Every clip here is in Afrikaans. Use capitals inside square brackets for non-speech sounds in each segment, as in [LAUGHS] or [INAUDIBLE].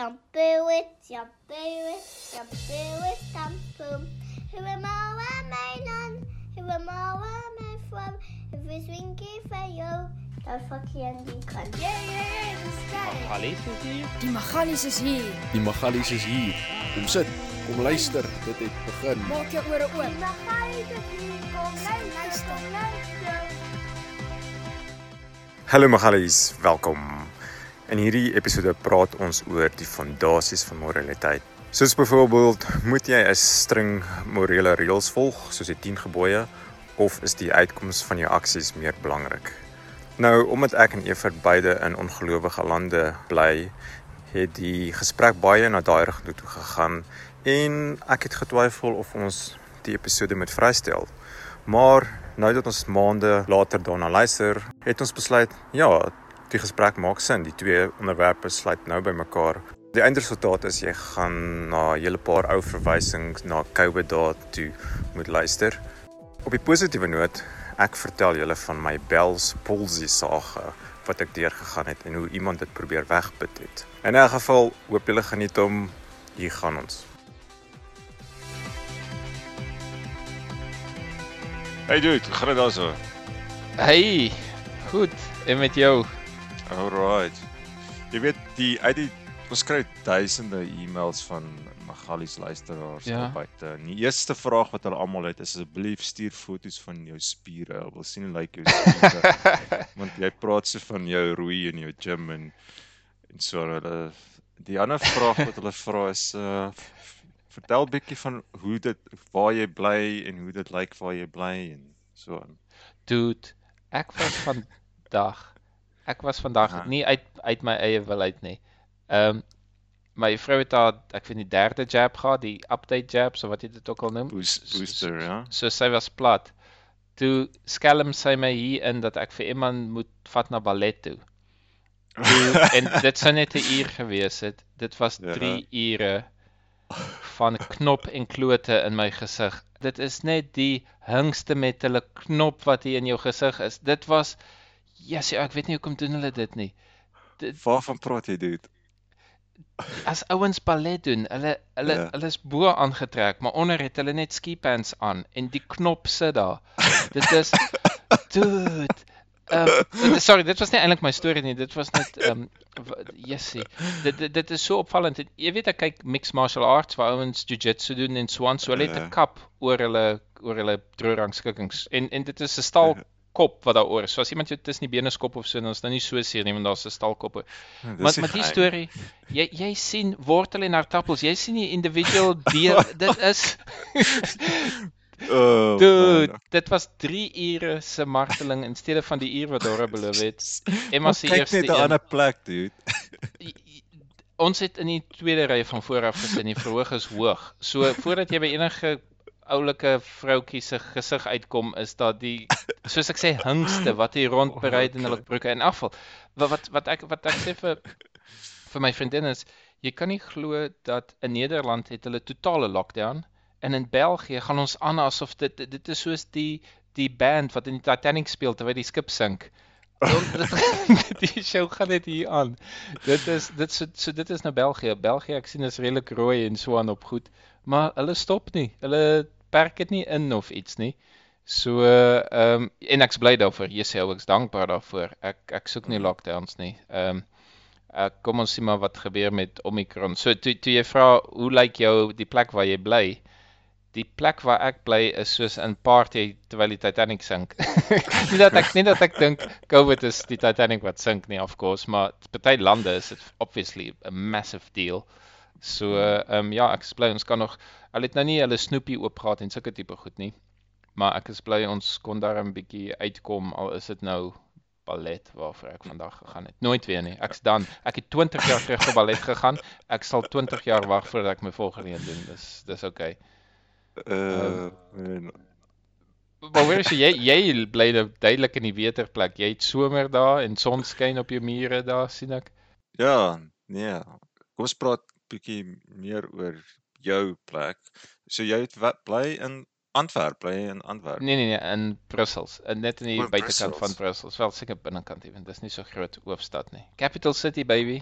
Shampoo it, shampoo it, shampoo it, shampoo. Who am I, where am I none? Who am I, where am I from? If it's winky for you, dan fuck je en die kan. Yeah, yeah, yeah, dat is is hier. Die Magalies is hier. Die Magalies is hier. Kom sit, kom luister, dit het begin. Maak jou ore oop. Ga je het hier, kom luister, kom luister. Hallo Magalies, welkom. In hierdie episode praat ons oor die fondasies van moraliteit. Soos byvoorbeeld, moet jy 'n string morele reëls volg, soos die 10 gebooie, of is die uitkoms van jou aksies meer belangrik? Nou, omdat ek en Evert beide in ongelowige lande bly, het die gesprek baie na daai rigting toe gegaan en ek het getwyfel of ons die episode moet vrystel. Maar nou dat ons maande later daarna luister, het ons besluit, ja, die gesprek maak sin. Die twee onderwerpe sluit nou by mekaar. Die eindresultaat is jy gaan na 'n hele paar ou verwysings na COVID dae toe moet luister. Op die positiewe noot, ek vertel julle van my Bell's palsy sage wat ek deurgegaan het en hoe iemand dit probeer wegput het. In 'n geval, hoop julle geniet hom. Hier gaan ons. Hey dude, gaan dit daarso? Hey. Goed. En met jou? Alright. Jy weet die uit die ons kry duisende e-mails van Magalies luisteraars Ja. buite. En die eerste vraag wat hulle almal het is asseblief stuur foto's van jou spiere. Ek wil sien hoe lyk jou spiere. [LAUGHS] Want jy praat so van jou roei in jou gym en en so hulle die ander vraag wat hulle vra is uh vertel bietjie van hoe dit waar jy bly en hoe dit lyk waar jy bly en so aan. Dude, ek was vandag ek was vandag Aha. nie uit uit my eie wil uit nie. Ehm my vrou het haar ek weet die derde jab gehad, die update jab, so wat jy dit ook al noem. Boost, booster, ja. So sy was plat. Toe skelm sy my hier in dat ek vir iemand moet vat na ballet toe. Toe, [LAUGHS] en dit sou net 'n uur gewees het. Dit was Ja. 3 ure van knop en klote in my gesig. Dit is net die hingste met hulle knop wat hier in jou gesig is. Dit was ja, ek weet nie hoekom doen hulle dit nie. Waarvan praat jy dude? As ouens ballet doen, hulle hulle Ja. hulle is bo aangetrek, maar onder het hulle net ski pants aan en die knop sit daar. Dit is [LAUGHS] dude. Ehm sorry, dit was nie eintlik my storie nie. Dit was net ehm um, jessie. Dit, dit dit is so opvallend. En Jy weet ek kyk mixed martial arts waar ouens jiu-jitsu doen en so aan, so hulle het 'n Ja. kap oor hulle oor hulle droërangskikkings. En en dit is 'n stal kop wat daaroor is. So as iemand jou tussen die bene skop of so, dan is dit nie so seer nie, want daar's 'n stalkop. oor. Maar met die storie, jy jy sien wortel en aartappels. Jy sien die individual [LAUGHS] deel. dit is [LAUGHS] Oh, dude, man. dit was 3 ure se marteling in steede van die uur wat Dora beloof het. [LAUGHS] Emma se kyk eerste net 'n een. ander plek, dude. Ons het in die tweede ry van voor af gesit. Die verhoog is hoog. So voordat jy by enige oulike vroutjie se gesig uitkom, is daar die soos ek sê hingste wat hier rond bereid in hulle broeke en afval. Wat wat wat ek wat ek sê vir vir my vriendin is, jy kan nie glo dat in Nederland het hulle totale lockdown en in België gaan ons aan asof dit dit, is soos die die band wat in die Titanic speel terwyl die skip sink. [LAUGHS] [LAUGHS] Die show gaan net hier aan. Dit is dit so, so dit is nou België. België ek sien is redelik rooi en so aan op goed, maar hulle stop nie. Hulle perk dit nie in of iets nie. So ehm um, en ek's bly daarvoor. Jesus, ek's dankbaar daarvoor. Ek ek soek nie lockdowns nie. Ehm um, kom ons sien maar wat gebeur met Omicron. So toe toe jy vra hoe lyk jou die plek waar jy bly? Die plek waar ek bly is soos in party terwyl die Titanic sink. [LAUGHS] nie dat ek nie dat ek dink COVID is die Titanic wat sink nie, of course, maar party lande is dit obviously a massive deal. So ehm um, ja, ek is bly ons kan nog hulle het nou nie hulle snoepie oop gehad en sulke tipe goed nie. Maar ek is bly ons kon daar 'n bietjie uitkom al is dit nou ballet waarvoor ek vandag gegaan het. Nooit weer nie. Ek's dan. Ek het 20 jaar terug vir ballet gegaan. Ek sal 20 jaar wag voordat ek my volgende een doen. Dis dis okay. Uh, man. Maar hoor as jy jy bly nou duidelik in die weterplek. Jy het somer daar en sonskyn op jou mure daar sien ek. ja, nee. Kom ons praat bietjie meer oor jou plek. So jy het wat bly in Antwerp, bly jy in Antwerp? Nee nee nee, in Brussels, in net in die O, in buitekant van Brussels. Wel seker binnekant ewen. Dis nie so groot hoofstad nie. Capital City baby.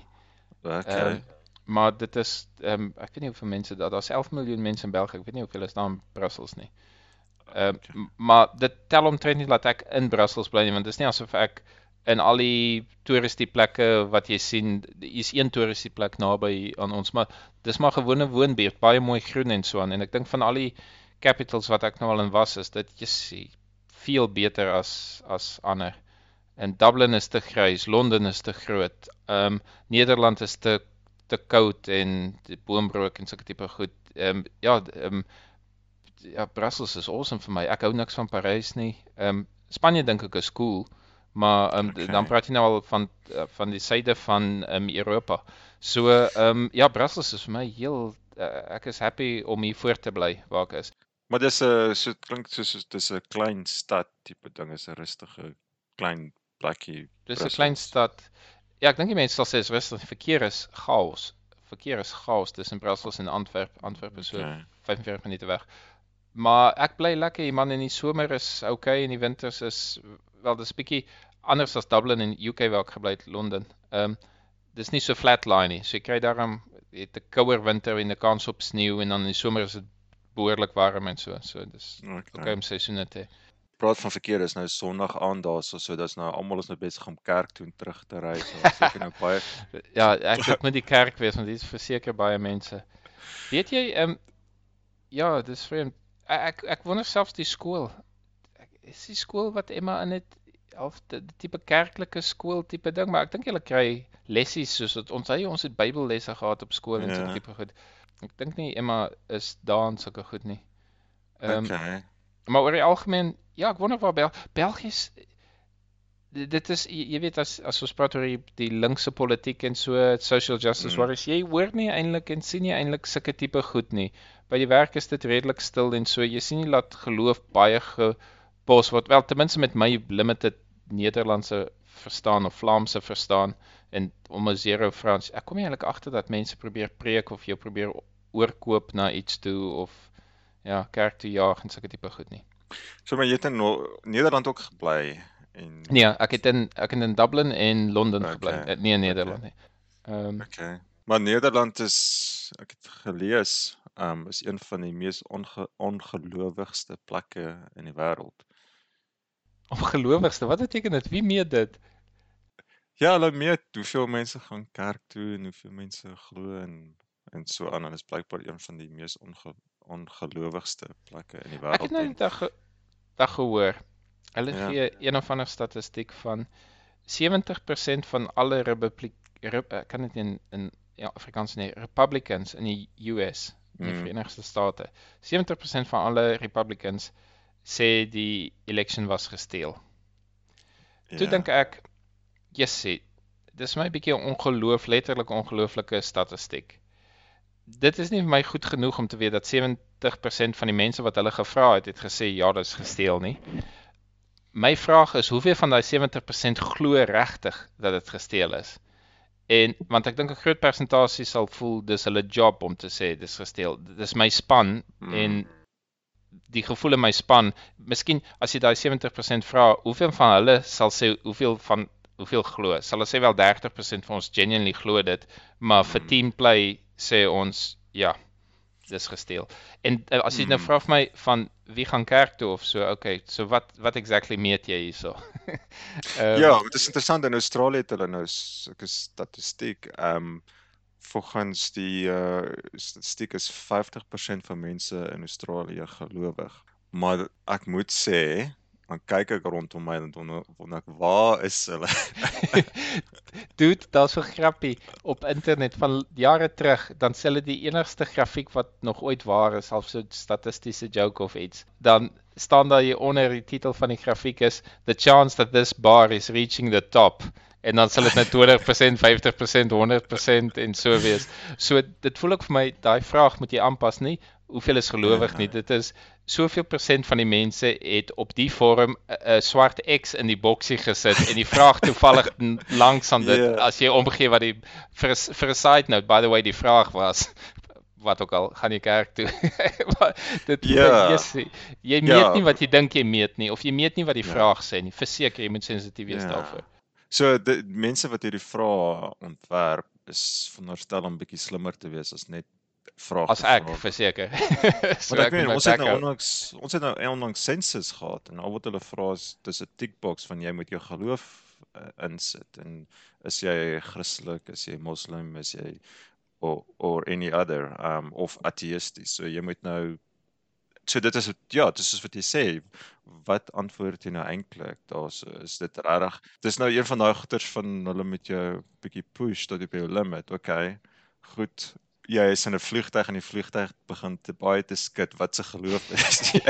Okay. Ehm, maar dit is ehm um, ek weet nie hoeveel mense daar daar's 11 miljoen mense in België. Ek weet nie hoeveel is daar in Brussels nie. Ehm Okay. um, maar dit tel omtrent nie dat ek in Brussels bly nie want dit is nie asof ek in al die toeristiese plekke wat jy sien, hier's een toeristiese plek naby aan ons, maar dis maar gewone woonbuurt, baie mooi groen en so aan en ek dink van al die capitals wat ek nou al in was is dit jy veel beter as as ander. En Dublin is te grys, Londen is te groot. Ehm um, Nederland is te te koud en die boombrook en sulke tipe goed. Ehm um, ja, ehm um, ja, Brussels is awesome vir my. Ek hou niks van Parys nie. Ehm um, Spanje dink ek is cool, maar ehm um, Okay. dan praat jy nou al van uh, van die suide van ehm um, Europa. So ehm um, ja, Brussels is vir my heel uh, ek is happy om hier voor te bly waar ek is. Maar dis 'n so dit klink soos dis 'n klein stad tipe ding, is 'n rustige klein plekkie. Dis 'n klein stad. Ja, ek dink die mense sal sê is rustig. Verkeer is chaos. Verkeer is chaos tussen Brussels en Antwerp. Antwerp is so Okay. 45 minute weg. Maar ek bly lekker hier man in die somer is okay en die winters is wel dis bietjie anders as Dublin en UK waar ek gebly het, Londen. Ehm um, dis nie so flatline nie. So jy kry daarom het 'n kouer winter en 'n kans op sneeu en dan in die somer is dit behoorlik warm en so. So dis Okay. okay om seisoene te hê. Praat van verkeer, dis nou Sondag aand daar so dis nou almal is nou besig om kerk toe en terug te ry. So seker nou baie [LAUGHS] Ja, ek dit moet die kerk wees want dit is verseker baie mense. Weet jy, ehm um, ja, dis vreemd. Ek, ek wonder selfs die skool. Is die skool wat Emma in het of die, tipe kerklike skool tipe ding, maar ek dink hulle kry lessies soos wat ons hy ons het Bybellesse gehad op skool en so Ja. tipe goed. Ek dink nie Emma is daar en sulke goed nie. Ehm um, Okay. Maar oor die algemeen, ja, ek wonder waar Bel België is di- dit is jy, jy weet as as ons praat oor die, die linkse politiek en so social justice Mm. warriors, jy hoor nie eintlik en sien nie eintlik sulke tipe goed nie. By die werk is dit redelik stil en so jy sien nie dat geloof baie gepos word. Wel ten minste met my limited Nederlandse verstaan of Vlaamse verstaan en om 'n zero Frans. Ek kom nie eintlik agter dat mense probeer preek of jou probeer oorkoop na iets toe of ja, kerk toe jaag en sulke tipe goed nie. So maar jy het in No- Nederland ook gebly en Nee, ek het in ek het in Dublin en Londen Okay, gebly. eh, Nie in okay. Nederland nie. Ehm Okay. Maar Nederland is ek het gelees, um is een van die mees onge, ongelowigste plekke in die wêreld. Ongelowigste, wat beteken dit? Wie meet dit? Ja, hulle meet hoeveel mense gaan kerk toe en hoeveel mense glo en en so aan en dit is blykbaar een van die mees onge, ongelowigste plekke in die wêreld. Ek het nou die dag ge, dag gehoor. Hulle Ja. gee een of ander statistiek van 70% van alle republiek rep, ek kan dit in in ja, Afrikaans nie, Republicans in die US, in die Mm. Verenigde State. 70% van alle Republicans sê die election was gesteel. Toe Ja. dink ek, jessie, dis my bietjie 'n ongeloof, letterlik ongelooflike statistiek. Dit is nie vir my goed genoeg om te weet dat 70% van die mense wat hulle gevra het, het gesê ja, dit is gesteel nie. My vraag is, hoeveel van daai 70% glo regtig dat dit gesteel is? En want ek dink 'n groot persentasie sal voel dis hulle job om te sê dis gesteel. Dis my span Mm. en die gevoel in my span, miskien as jy daai 70% vra, hoeveel van hulle sal sê hoeveel van hoeveel glo? Sal hulle sê wel 30% van ons genuinely glo dit, maar vir Mm. team play sê ons ja, dis gesteel. En uh, as jy nou Mm. vra vir my van wie gaan kerk toe of so, okay, so wat wat exactly meet jy hierso? [LAUGHS] Ehm, Ja, dit is interessant in Australië het hulle nou sulke statistiek. Ehm um, volgens die uh statistiek is 50% van mense in Australië gelowig. Maar ek moet sê, dan kyk ek rondom my en dan wonder ek waar is hulle? [LAUGHS] Dude, daar's so grappie op internet van jare terug, dan sê hulle die enigste grafiek wat nog ooit waar is, half so 'n statistiese joke of iets. Dan staan daar hier onder die titel van die grafiek is the chance that this bar is reaching the top en dan sal dit nou 20%, 50%, 100% en so wees. So dit voel ook vir my daai vraag moet jy aanpas nie. Hoeveel is gelowig nie? Dit is soveel persent van die mense het op die vorm 'n uh, swart X in die boksie gesit en die vraag toevallig [LAUGHS] langs aan dit Ja. as jy omgee wat die vir vir 'n side note by the way die vraag was wat ook al gaan jy kerk toe. [LAUGHS] Dit Ja. yes, jy meet Ja. nie wat jy dink jy meet nie of jy meet nie wat die Ja. vraag sê nie. Verseker jy moet sensitief wees Ja. daarvoor. So die mense wat hierdie vrae ontwerp is veronderstel om bietjie slimmer te wees as net vrae As ek verseker. so [LAUGHS] Want ek moet meen ons het nou onlangs ons het nou onlangs sensus gehad en al wat hulle vra is dis 'n tickbox van jy moet jou geloof uh, insit en is jy Christelik, is jy moslim, is jy or or any other um of ateïsties. So jy moet nou so dit is ja, dis soos wat jy sê, wat antwoord jy nou eintlik? Daar's is dit regtig. Dis nou een van daai goeters van hulle met jou bietjie push tot op jou limit. Okay. Goed. Jy is in 'n vliegtyg en die vliegtyg begin te baie te skud. Wat se geloof is [LAUGHS] jy?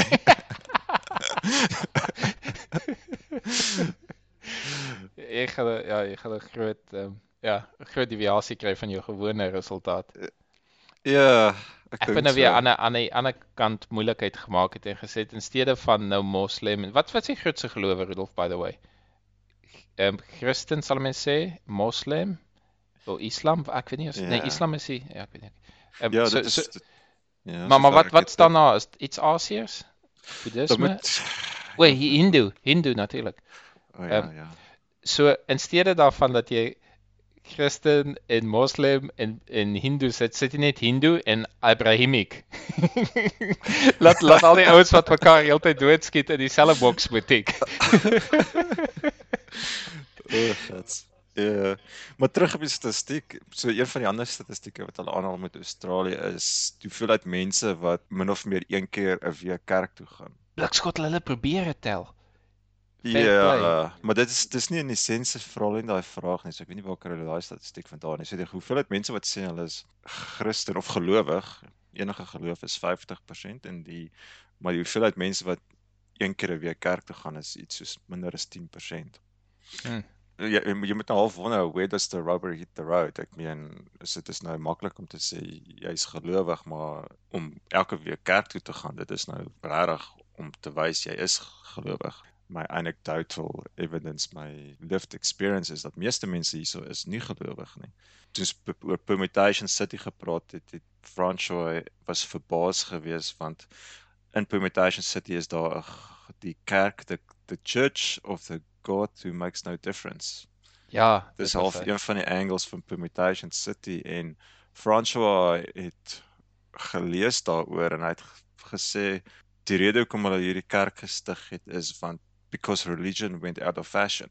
Ek gaan ja, jy gaan 'n groot um, ja, groot deviasie kry van jou gewone resultaat. ja, ek Ek vind nou weer so. aan 'n aan die ander kant moeilikheid gemaak het en gesê het in steede van nou moslim en wat wat is die grootste gelowe Rudolf by the way? Ehm um, Christen sal mens sê, moslim of Islam, ek weet nie as nee, Ja. Islam is die ja, ek weet nie. Um, Ja, so, dit is so, dit- ja, maar maar wat wat staan daar? Is iets Asiërs? Boeddhisme? moet O, Hindu, Hindu natuurlik. O ja, ehm, ja. So in steede daarvan dat jy Christen en Moslem en en Hindu sit, sit jy net Hindu en Abrahamic. [LAUGHS] laat laat al die ouens wat mekaar heeltyd doodskiet in dieselfde boks moet tik. O, gats. Ja, maar terug op die statistiek. So een van die ander statistieke wat hulle aanhaal met Australië is hoeveelheid mense wat min of meer een keer 'n week kerk toe gaan. Blikskot hulle probeer dit tel. Ja, maar dit is dis nie in die sensus veral in daai vraag nie. So ek weet nie waar kry hulle daai statistiek vandaan nie. So die hoeveelheid mense wat sê hulle is Christen of gelowig, enige geloof is 50% en die maar die hoeveelheid mense wat een keer 'n week kerk toe gaan is iets soos minder as 10%. Hmm. Ja, jy, jy moet nou half wonder where does the rubber hit the road? Ek meen, is dit is nou maklik om te sê jy's gelowig, maar om elke week kerk toe te gaan, dit is nou regtig om te wys jy is gelowig. My anecdotal evidence, my lived experience is dat meeste mense hierso is nie gelowig nie. Toe ons oor Permutation City gepraat het, het Francois was verbaas geweest want in Permutation City is daar 'n die kerk, the the church of the God who makes no difference. Ja, Dis half hy. een van die angles van Permutation City en François het gelees daaroor en hy het gesê die rede hoekom hulle hierdie kerk gestig het is want because religion went out of fashion.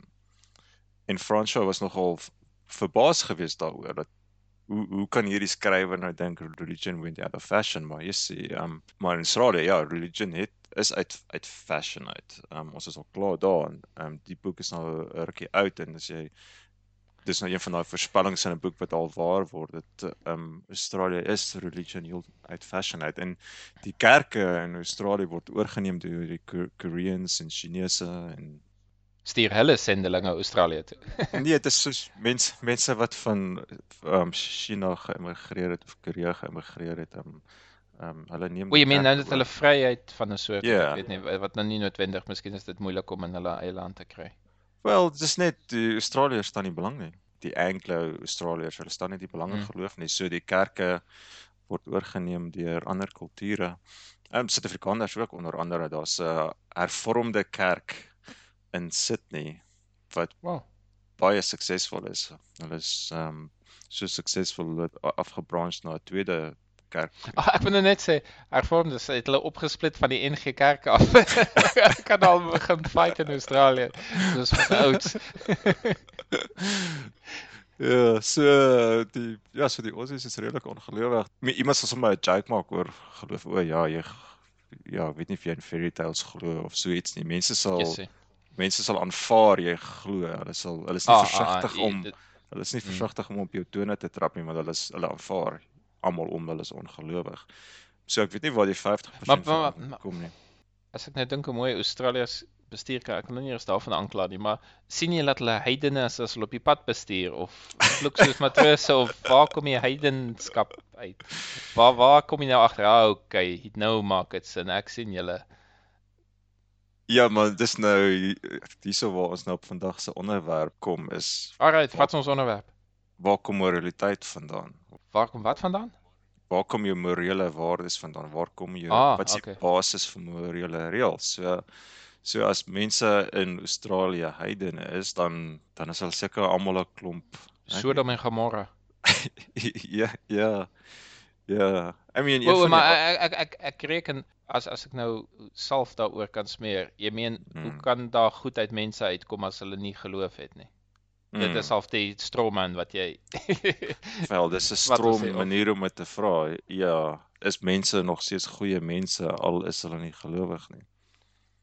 En François was nogal verbaas geweest daaroor dat hoe hoe kan hierdie skrywer nou dink religion went out of fashion maar jy sê um maar in Australië ja religion het is uit uit fashion uit. Um ons is al klaar daar en um die boek is nou 'n rukkie oud en as jy dis nou een van daai voorspellings in 'n boek wat al waar word dit um Australië is religion heel uit fashion uit en die kerke in Australië word oorgeneem deur die Ko- Koreans en Chinese en Stuur hulle sendelinge Australië toe. [LAUGHS] nee dit is soos mense mense wat van um China geëmigreer het of Korea geëmigreer het um um hulle neem O, jy meen nou dat hulle vryheid van 'n soort, Ja. ek weet nie wat nou nie noodwendig, miskien is dit moeilik om in hulle eie land te kry. Wel, dis net die Australiërs staan nie belang nie. Die Anglo-Australiërs, hulle staan nie die belang in Mm. geloof nie. So die kerke word oorgeneem deur ander kulture. Ehm Suid-Afrikaners ook onder andere. Daar's 'n hervormde kerk in Sydney wat Wow. baie suksesvol is. Hulle is ehm um, so suksesvol a- afgebranch na 'n tweede kerk. Ag, [LAUGHS] ek wil nou net sê, hervormdes het hulle opgesplit van die NG Kerk af. [LAUGHS] Ek kan al begin fight in Australië. Dis van ouds. [LAUGHS] Ja, so die ja, so die Aussies is redelik ongelowig. Iemand sal sommer 'n joke maak oor geloof. O ja, jy ja, weet nie of jy in fairy tales glo of so iets nie. Mense sal Jessie. mense sal aanvaar jy glo. Hulle sal hulle is nie Ah, ah, versigtig ah, om dit- hulle is nie Mm. versigtig om op jou tone te trap nie, maar hulle is hulle aanvaar almal om hulle is ongelowig. So ek weet nie waar die 50% Maar- maar- maar- kom nie. As ek nou dink hoe mooi Australiërs bestuur kan, ek wil nou nie eers daarvan aankla nie, maar sien jy dat hulle heidene is as hulle op die pad bestuur of vloek soos matrose of waar kom die heidenskap uit? Waar waar kom jy nou agter? Ah, okay, nou maak dit sin. Ek sien julle. Ja, maar dis nou hierso waar ons nou op vandag se onderwerp kom is Alright, wat is ons onderwerp? waar kom moraliteit vandaan? Waar kom wat vandaan? waar kom jou morele waardes vandaan? Waar kom jou Ah, wat is die okay. basis vir morele reëls? So so as mense in Australië heidene is, dan dan is hulle seker almal 'n klomp Sodom en Gomorra. [LAUGHS] ja, ja. Ja. I mean, O, van maar die, ek ek ek ek reken as as ek nou salf daaroor kan smeer. Jy meen, hoe Hmm. kan daar goed uit mense uitkom as hulle nie geloof het nie? Dit Mm, is half die stroman wat jy [LAUGHS] wel, dis 'n stroom sê, manier om dit te vra. Ja, is mense nog steeds goeie mense al is hulle nie gelowig nie.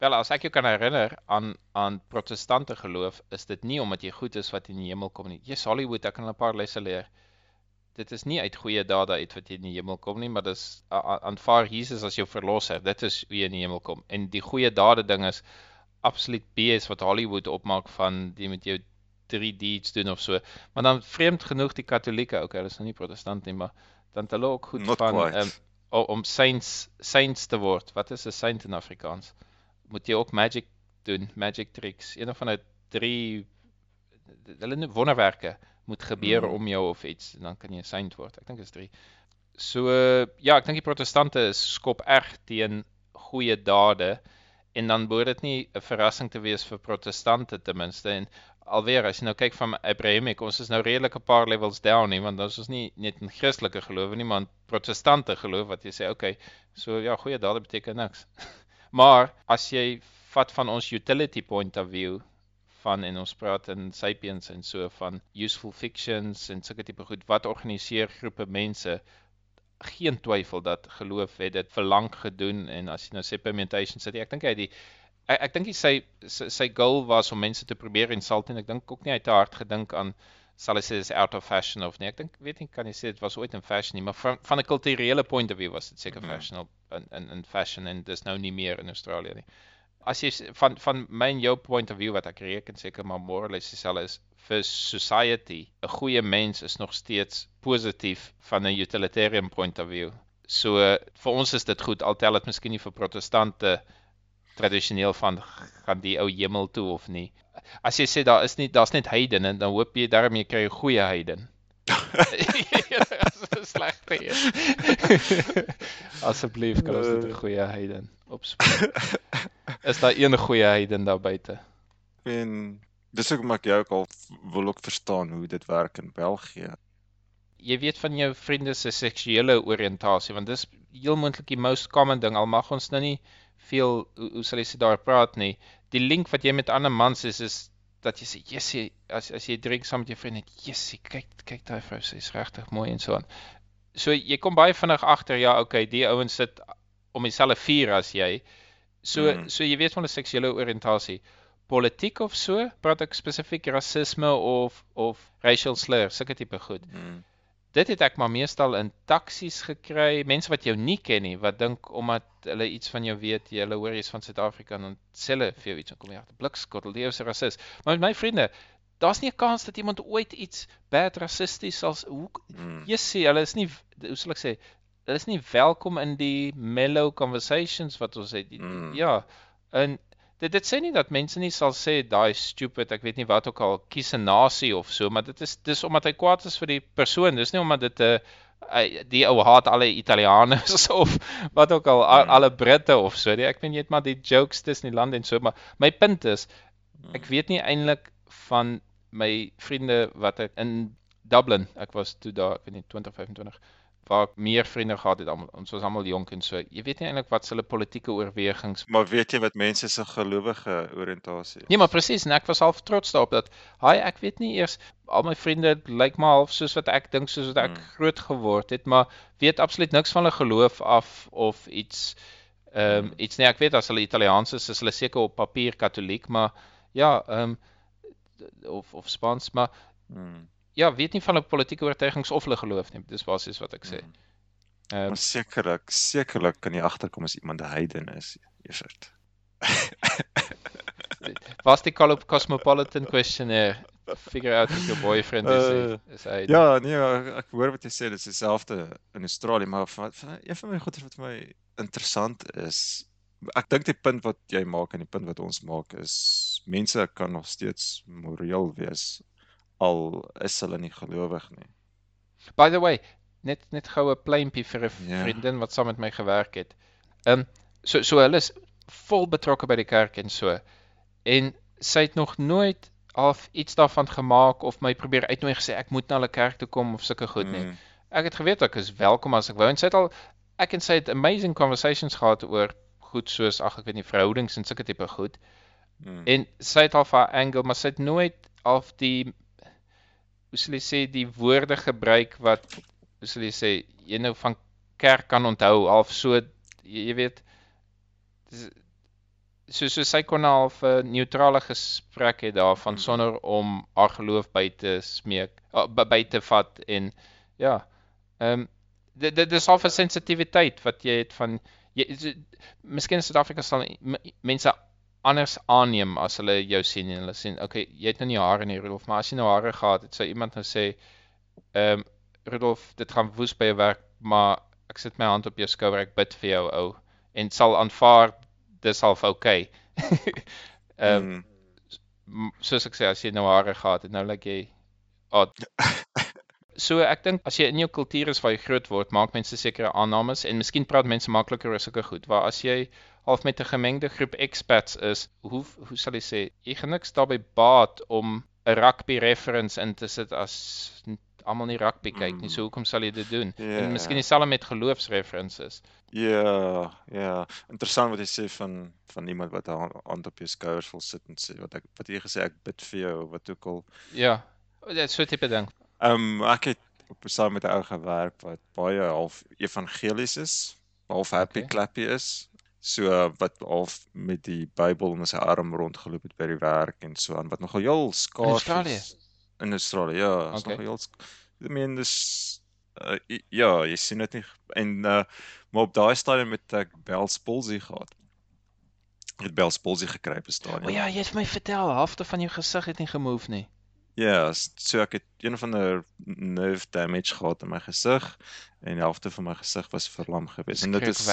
Wel, as ek jou kan herinner aan aan protestante geloof, is dit nie omdat jy goed is wat jy in die hemel kom nie. Jy's Hollywood, ek kan 'n paar lesse leer. Dit is nie uit goeie dade uit wat jy in die hemel kom nie, maar dis aanvaar Jesus as jou verlosser. Dit is hoe jy in die hemel kom. En die goeie dade ding is absoluut BS wat Hollywood opmaak van die met jou 3 deeds doen of so. Maar dan vreemd genoeg die Katolieke, okay, hulle is nou nie protestant nie, maar dan hulle ook goed Not van um, om saints saints te word. Wat is 'n saint in Afrikaans? Moet jy ook magic doen, magic tricks. Een van die drie hulle wonderwerke moet gebeur Mhm. om jou of iets en dan kan jy 'n saint word. Ek dink dit is 3. So ja, ek dink die protestante skop erg teen goeie dade en dan behoort dit nie 'n verrassing te wees vir protestante ten minste en alweer as jy nou kyk van Abrahamic, ons is nou redelik 'n paar levels down nie want ons is nie net in Christelike geloof nie, maar in protestante geloof wat jy sê, okay, so ja, goeie dade beteken niks. [LAUGHS] maar as jy vat van ons utility point of view van en ons praat in Sapiens en so van useful fictions en sulke tipe goed wat organiseer groepe mense geen twyfel dat geloof het dit vir lank gedoen en as jy nou sê permutation sit ek dink hy het die ek, ek dink sy, sy sy goal was om mense te probeer insult en ek dink ook nie hy het te hard gedink aan sal hy sê dis out of fashion of nie ek dink weet nie kan jy sê dit was ooit in fashion nie maar van van 'n kulturele point of view was dit seker Mhm. fashion op in in in fashion en dis nou nie meer in Australië nie as jy van van my en jou point of view wat ek reken seker maar less dieselfde is vir society 'n goeie mens is nog steeds positief van 'n utilitarian point of view. So vir ons is dit goed al tel dit miskien nie vir protestante tradisioneel van gaan die ou hemel toe of nie. As jy sê daar is nie daar's net heidene dan hoop jy daarmee kry jy 'n goeie heiden. [LAUGHS] [LAUGHS] Slegte een. [LAUGHS] Asseblief kan ons net 'n goeie heiden opspoor. Is daar een goeie heiden daar buite? En dis hoekom ek jou ook al wil ook verstaan hoe dit werk in België. jy weet van jou vriende se seksuele oriëntasie want dis heel moontlik die most common ding al mag ons nou nie veel hoe, hoe sal jy sê daar praat nie. Die link wat jy met ander mans is is dat jy sê jessie as as jy drink saam met jou vriende jessie kyk kyk daai vrou sy's regtig mooi en so aan. So jy kom baie vinnig agter ja okay die ouens sit om dieselfde vuur as jy. So Mm. so jy weet van 'n seksuele oriëntasie. Politiek of so? Praat ek spesifiek rasisme of of racial slur sulke tipe goed. Mm. Dit het ek maar meestal in taksies gekry, mense wat jou nie ken nie, wat dink omdat hulle iets van jou weet, jy hulle hoor jy's van Suid-Afrika en dan sê hulle vir jou iets en kom jy agter blikskottel, die ou se rasis. Maar met my vriende, daar's nie 'n kans dat iemand ooit iets bad rassisties sal hoe Mm. jy sê hulle is nie hoe sal ek sê, hulle is nie welkom in die mellow conversations wat ons het. Die- Mm. Ja. En dit dit sê nie dat mense nie sal sê daai stupid, ek weet nie wat ook al kies 'n nasie of so, maar dit is dis omdat hy kwaad is vir die persoon. Dis nie omdat dit 'n uh, die ou haat alle Italianers [LAUGHS] of wat ook al a, alle Britte of so. Nie. Ek weet jy het maar die jokes tussen die lande en so, maar my punt is ek weet nie eintlik van my vriende wat ek in Dublin, ek was toe daar, ek weet nie 2025 waar ek meer vriende gehad het almal ons was almal jonk en so. Jy weet nie eintlik wat hulle politieke oorwegings Maar weet jy wat mense se gelowige oriëntasie is? Nee, maar presies en ek was half trots daarop dat haai ek weet nie eers al my vriende lyk maar half soos wat ek dink soos wat ek Mm. groot geword het, maar weet absoluut niks van hulle geloof af of iets ehm um, iets nee, ek weet as hulle Italiaans is, is hulle seker op papier katoliek, maar ja, ehm um, of of Spaans, maar Mm. Ja, weet nie van hulle politieke oortuigings of hulle geloof nie. Dis basies wat ek sê. Mm. Ehm Maar sekerlik, sekerlik kan jy agterkom as iemand 'n heiden is, Evert. [LAUGHS] was die Colo- Cosmopolitan questionnaire figure out if your boyfriend is Uh, is hy Ja, nee, ek, hoor wat jy sê, dit is dieselfde in Australië, maar van, van een van my goeie wat vir my interessant is, ek dink die punt wat jy maak en die punt wat ons maak is mense kan nog steeds moreel wees al is hulle nie gelowig nie. By the way, net net gou 'n pleintjie vir 'n Ja. vriendin wat saam met my gewerk het. Ehm um, so so hulle is vol betrokke by die kerk en so. En sy het nog nooit half iets daarvan gemaak of my probeer uitnooi gesê ek moet na hulle kerk toe kom of sulke goed nie. Mm. Ek het geweet ek is welkom as ek wou en sy het al ek en sy het amazing conversations gehad oor goed soos ag ek weet nie verhoudings en sulke tipe goed. Mm. En sy het al haar angle, maar sy het nooit half die hoe sal jy sê die woorde gebruik wat hoe sal jy sê jy nou van kerk kan onthou half so jy, jy weet so so sy kon half 'n neutrale gesprek hê daarvan Mhm. sonder om haar geloof by te smeek uh, by, te vat en ja ehm um, dit dit is half 'n sensitiwiteit wat jy het van jy so, miskien in Suid-Afrika sal mense anders aanneem as hulle jou sien en hulle sien okay jy het nou nie hare nie Rudolf maar as jy nou hare gehad het sou iemand nou sê ehm um, Rudolf dit gaan woes by jou werk maar ek sit my hand op jou skouer ek bid vir jou ou en sal aanvaar dis half okay [LAUGHS] ehm Mm. m- soos ek sê as jy nou hare gehad het nou lyk jy odd [LAUGHS] So ek dink as jy in jou kultuur is waar jy groot word, maak mense sekere aannames en miskien praat mense makliker oor sulke goed. Waar as jy half met 'n gemengde groep expats is, hoe hoe sal jy sê, jy gaan niks daarbey baat om 'n rugby reference in te sit as almal nie rugby kyk nie. Mm. So hoekom sal jy dit doen? Ja. En miskien dieselfde met geloofsreferences. Ja, ja. Interessant wat jy sê van van iemand wat 'n hand- hand op jou skouers wil sit en sê wat ek wat jy gesê ek bid vir jou wat ook al. Ja, dit so tipe ding. Ehm um, ek het op saam met 'n ou gewerk wat baie half evangelies is, half happy Okay. clappy is. So wat half met die Bybel in sy arm rondgeloop het by die werk en so aan wat nogal heel skaars Australië? is. In Australië, ja, is Okay. nogal heel ek meen dis uh, ja, jy sien dit nie en uh, maar op daai stadium het ek Bell's palsy gehad. Ek het Bell's palsy gekry op 'n O stadium. ja, jy het vir my vertel, halfte van jou gesig het nie gemove nie. Ja, s- so ek het een van die nerve damage gehad in my gesig en die helfte van my gesig was verlam gewees. En dit is.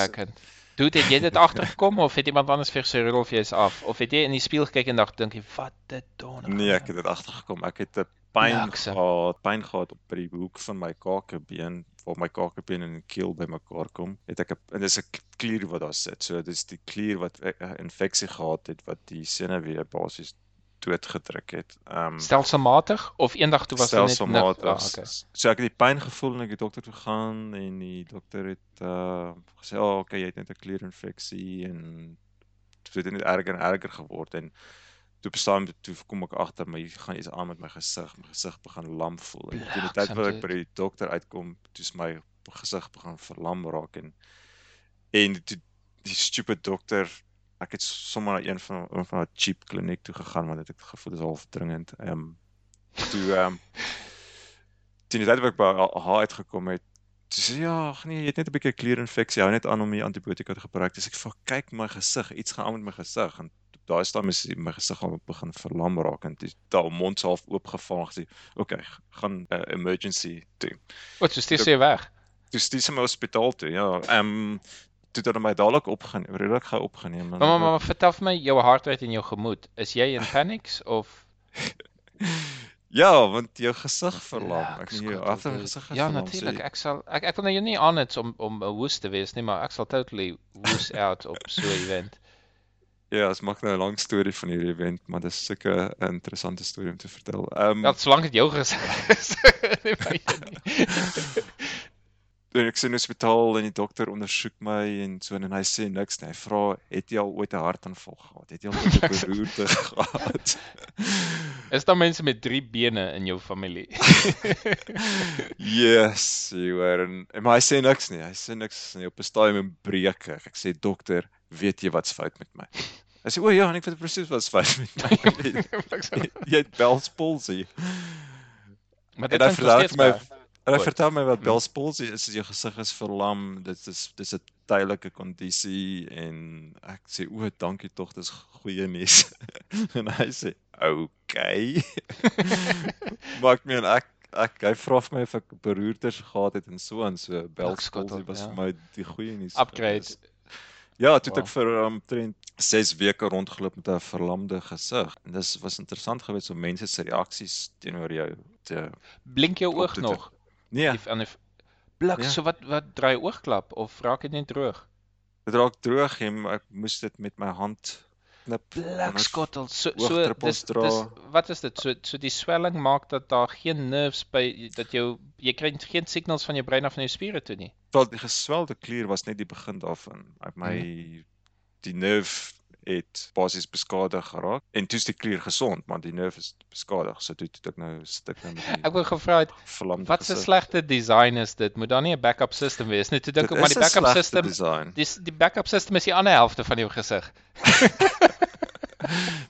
Dude, het jy dit agtergekom of het iemand anders vir gesê Rudolf jy is af of het jy in die spieël gekyk en dink dink jy wat dit doen? nee, ek het dit agtergekom. Ek het 'n pyn Bliksem. gehad, pyn gehad op by die hoek van my kakebeen, waar my kakebeen en keel bymekaar kom. Het ek 'n en dis 'n klier wat daar sit. So dis die klier wat 'n infeksie gehad het wat die senuwee basies doodgedruk het. Ehm Stelselmatig of eendag toe was dit net stelselmatig. Ah, okay. So ek het die pyn gevoel en ek het dokter toe gaan en die dokter het uh gesê, "Ag, oh, okay, jy het net 'n klierinfeksie en dit het net erger en erger geword en toe bestaan toe kom ek agter my gaan iets aan met my gesig. My gesig begin lam voel. En teen die tyd wat ek by die dokter uitkom, toe's my gesig begin verlam raak en en toe die stupid dokter ek het sommer na een van een van 'n cheap kliniek toe gegaan want dit het gevoel dis half dringend. Ehm um, toe ehm um, tyd wat ek by haar uitgekom het, toe sê ja, nee, jy het net 'n bietjie klierinfeksie, hou net aan om die antibiotika te gebruik. Dis ek vir kyk my gesig, iets gaan aan met my gesig en daai stadium is my gesig al begin verlam raak en dis daai mond half oopgeval en gesê, "Oké, okay, gaan uh, emergency toe." Wat so stuur jy weg? Toe stuur sy my hospitaal toe. Ja, ehm um, toe het hulle my dadelik opgeneem, redelik gou opgeneem. Maar maar, maar vertel vir my jou hartrate en jou gemoed. Is jy in panics of [LAUGHS] Ja, want jou gesig verlam. Ek nie jou agter gesig het Ja, natuurlik. Ek sal ek ek wil nou jou nie aan het om om 'n woes te wees nie, maar ek sal totally woes [LAUGHS] out op so 'n event. Ja, dit maak nou 'n lang storie van hierdie event, maar dis seker 'n interessante storie om te vertel. Ehm Ja, solank dit jou gesig [LAUGHS] is. Jy um, ek sien hospitaal en die dokter ondersoek my en so en hy sê niks nie. Hy vra, "Het jy al ooit 'n hartaanval gehad? Het jy al ooit 'n [LAUGHS] beroerte gehad?" [LAUGHS] Is daar mense met drie bene in jou familie? [LAUGHS] yes, jy hoor en, en maar hy sê niks nie. Hy sê niks nie op 'n stadium breek ek. Ek sê, "Dokter, weet jy wat's fout met my?" Hy sê, "O ja, en ek weet presies wat's fout met my." jy het Bell's palsy. maar En dit steeds vir my En hy Goed. vertel my wat Mm. Bell's palsy is, is jou gesig is verlam, dit is dis 'n tydelike kondisie en ek sê o, dankie tog, dis goeie nuus. [LAUGHS] en hy sê, "Oké." [LAUGHS] maar ek meen ek ek hy vra vir my of ek beroertes gehad het en so aan so Bell's palsy was ja. vir my die goeie nuus. Upgrade. gewees. Ja, toe het Wow. ek vir omtrent 6 weke rondgeloop met 'n verlamde gesig. En dis was interessant geweest om mense se reaksies teenoor jou te Blink jou oog te- nog? Nee, Die ander blik, Ja. so wat wat draai oogklap of raak dit net droog? Dit raak droog en ek moes dit met my hand knip. Blikskottel. So so dis dra. dis wat is dit? So so die swelling maak dat daar geen nerves by dat jou jy kry geen signals van jou brein af na jou spiere toe nie. Wel die geswelde klier was net die begin daarvan. Ek my Mhm. die nerve het basies beskadig geraak en toe's die klier gesond, maar die nerve is beskadig. So toe het ek nou stuk nou met die Ek wou gevra het wat 'n slegte design is dit? Moet daar nie 'n backup system wees nie? Toe dink ek maar is die backup system design. dis die backup system is die ander helfte van jou gesig. [LAUGHS]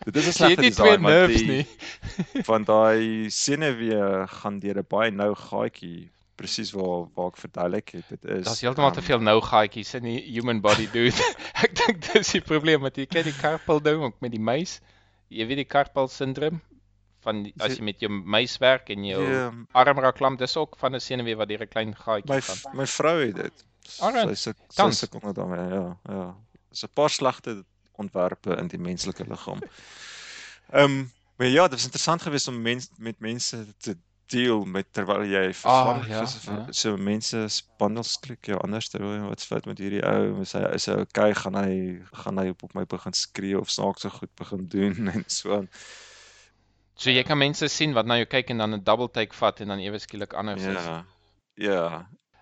Dit is 'n slegte design want die nie. [LAUGHS] van daai senuwee gaan deur 'n baie nou gaatjie presies waar waar ek verduidelik het. Dit is Daar's heeltemal te ehm, veel nou gaatjies in die human body dude. [LAUGHS] ek dink dis die probleem met jy kry die carpal ding ook met die muis. Jy weet die carpal syndroom van die, as jy met jou muis werk en jou Ja, arm raak klam, dis ook van 'n senuwee wat deur 'n klein gaatjie my gaan. my vrou het dit. Sy se sy sukkel met daarmee, ja, ja. Dis 'n paar slegte ontwerpe in die menslike liggaam. Ehm, um, maar ja, dit was interessant geweest om mens met mense te deel met terwyl jy vervang ja, so, ja. so mense spandelstreek jou anders terwyl wat's fout met hierdie ou is hy is hy okay gaan hy gaan hy op my begin skree of snaakse goed begin doen [LAUGHS] en so aan. So jy kan mense sien wat na jou kyk en dan 'n double take vat en dan ewe skielik anders is. Ja. Ja.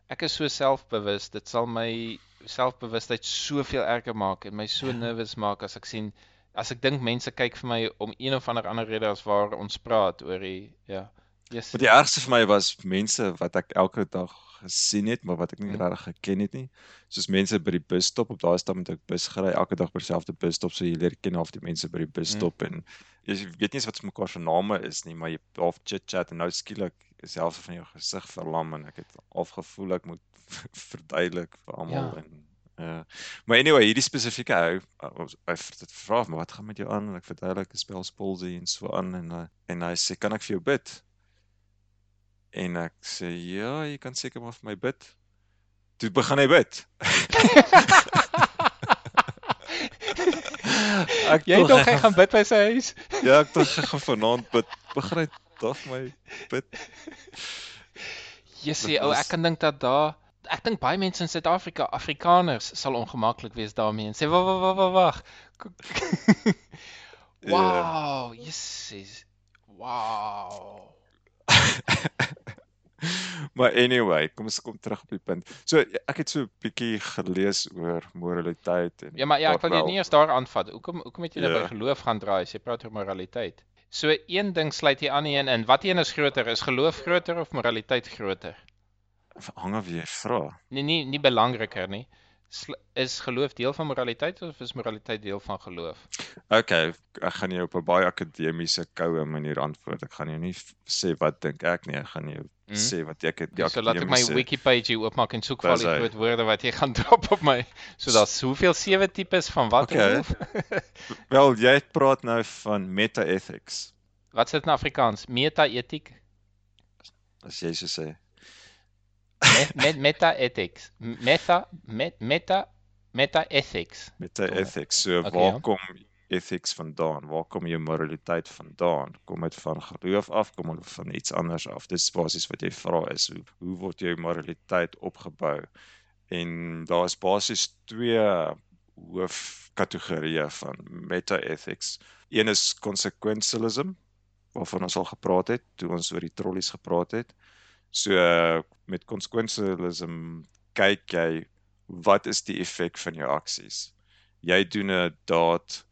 Ek is so selfbewus, dit sal my selfbewustheid soveel erger maak en my so Ja. nervous maak as ek sien as ek dink mense kyk vir my om een of ander ander rede as waar ons praat oor die ja. Yes. Maar die ergste vir my was mense wat ek elke dag gesien het, maar wat ek nie Mhm. regtig geken het nie. Soos mense by die busstop, op daai stap met ek bus gery elke dag by dieselfde busstop, so jy leer ken half die mense by die busstop en jy weet nie eens wat se mekaar se name is nie, maar jy half chit-chat en nou skielik is die helfte van jou gesig verlam en ek het afgevoel ek moet [LAUGHS] verduidelik vir almal Ja. en Ja. Maar anyway, hierdie spesifieke ou, uh, hy vra maar wat gaan met jou aan en ek verduidelik ek spel Spolsy en so aan en uh, en hy sê kan ek vir jou bid? En ek sê ja, jy kan seker maar vir my bid. Toe begin hy bid. [LAUGHS] ek Jy dink hy gaan bid by sy huis? [LAUGHS] Ja, ek dink hy gaan vanaand bid. Begin hy dag vir my bid. Jessie, Dit ou, ek kan dink dat daar ek dink baie mense in Suid-Afrika, Afrikaners sal ongemaklik wees daarmee en sê wag wag wag wag wag. [LAUGHS] Ja. Wow, jessie. Wow. [LAUGHS] maar anyway, kom ons kom terug op die punt. So ek het so 'n bietjie gelees oor moraliteit en Ja, maar ja, ek wil jou wel- nie eers daar aanvat. Hoekom hoekom het jy nou Ja. by geloof gaan draai as jy praat oor moraliteit? So een ding sluit die ander een in. Wat een is groter? Is geloof groter of moraliteit groter? hang af wie jy vra. Nee, nie nie belangriker nie. Is geloof deel van moraliteit of is moraliteit deel van geloof? Okay, ek gaan jou op 'n baie akademiese koue manier antwoord. Ek gaan jou nie sê wat dink ek nie, ek gaan jou Mhm. sê wat ek het die So laat ek my hier oopmaak en soek vir al die groot woorde wat jy gaan [LAUGHS] drop op my. So daar's hoeveel sewe tipes van wat Okay. [LAUGHS] geloof? Wel, jy praat nou van meta-ethics, Wat sit in Afrikaans? Meta-etiek? as jy so sê. Met, met meta-ethics. Meta met meta meta-ethics. Meta-ethics. So Okay, waar ja. kom ethics vandaan? Waar kom jou moraliteit vandaan? Kom dit van geloof af? Kom dit van iets anders af? Dis basies wat jy vra is hoe hoe word jou moraliteit opgebou? En daar's basies twee hoofkategorieë van meta-ethics. Een is consequentialism waarvan ons al gepraat het toe ons oor die trollies gepraat het. So met consequentialism kyk jy wat is die effek van jou aksies? Jy doen 'n daad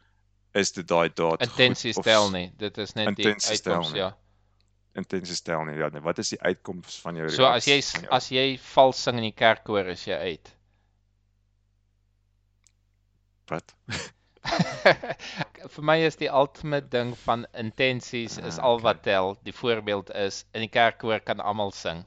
is dit daai daad Intensies goed of tel nie. Dit is net die uitkoms, nie. ja. Intensies tel nie. Ja, nee, wat is die uitkoms van jou So as jy reaksie, jou- as jy vals sing in die kerkkoor is jy uit. wat? [LAUGHS] [LAUGHS] Vir my is die ultimate ding van intensies is Ah, al okay. wat tel. Die voorbeeld is in die kerkkoor kan almal sing.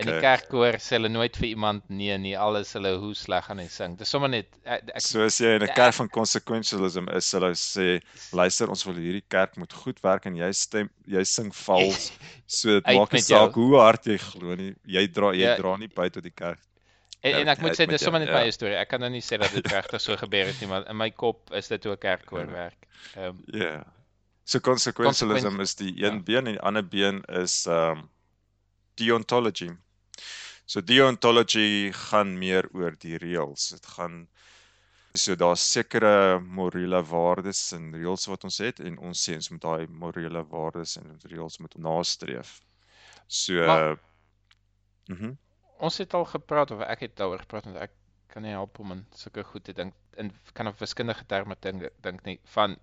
In die Okay. kerkkoor sê hulle nooit vir iemand nee nie, alles hulle hoe sleg gaan hy sing. Dis sommer net ek, ek So as jy in 'n Ja, kerk van consequentialism is, hulle sê luister, ons wil hierdie kerk moet goed werk en jy stem jy sing vals. [LAUGHS] So dit maak nie met jou. saak hoe hard jy glo nie. Jy dra jy Ja. dra nie by tot die kerk. En, Ja, en ek moet sê dis sommer net ja. my storie. Ek kan nou nie sê dat dit regtig so gebeur het nie, maar in my kop is dit hoe 'n kerkkoor Ja. werk. Ehm Ja. So consequentialism Consequen- is die een ja. been en die ander been is um deontology. So deontology gaan meer oor die reëls. Dit gaan So daar's sekere morele waardes en reëls wat ons het en ons sê ons moet daai morele waardes en reëls moet nastreef. So Maar- Mhm. Ons het al gepraat of ek het daaroor gepraat want ek kan nie help om in sulke goed te dink in kan op wiskundige terme dink dink nie van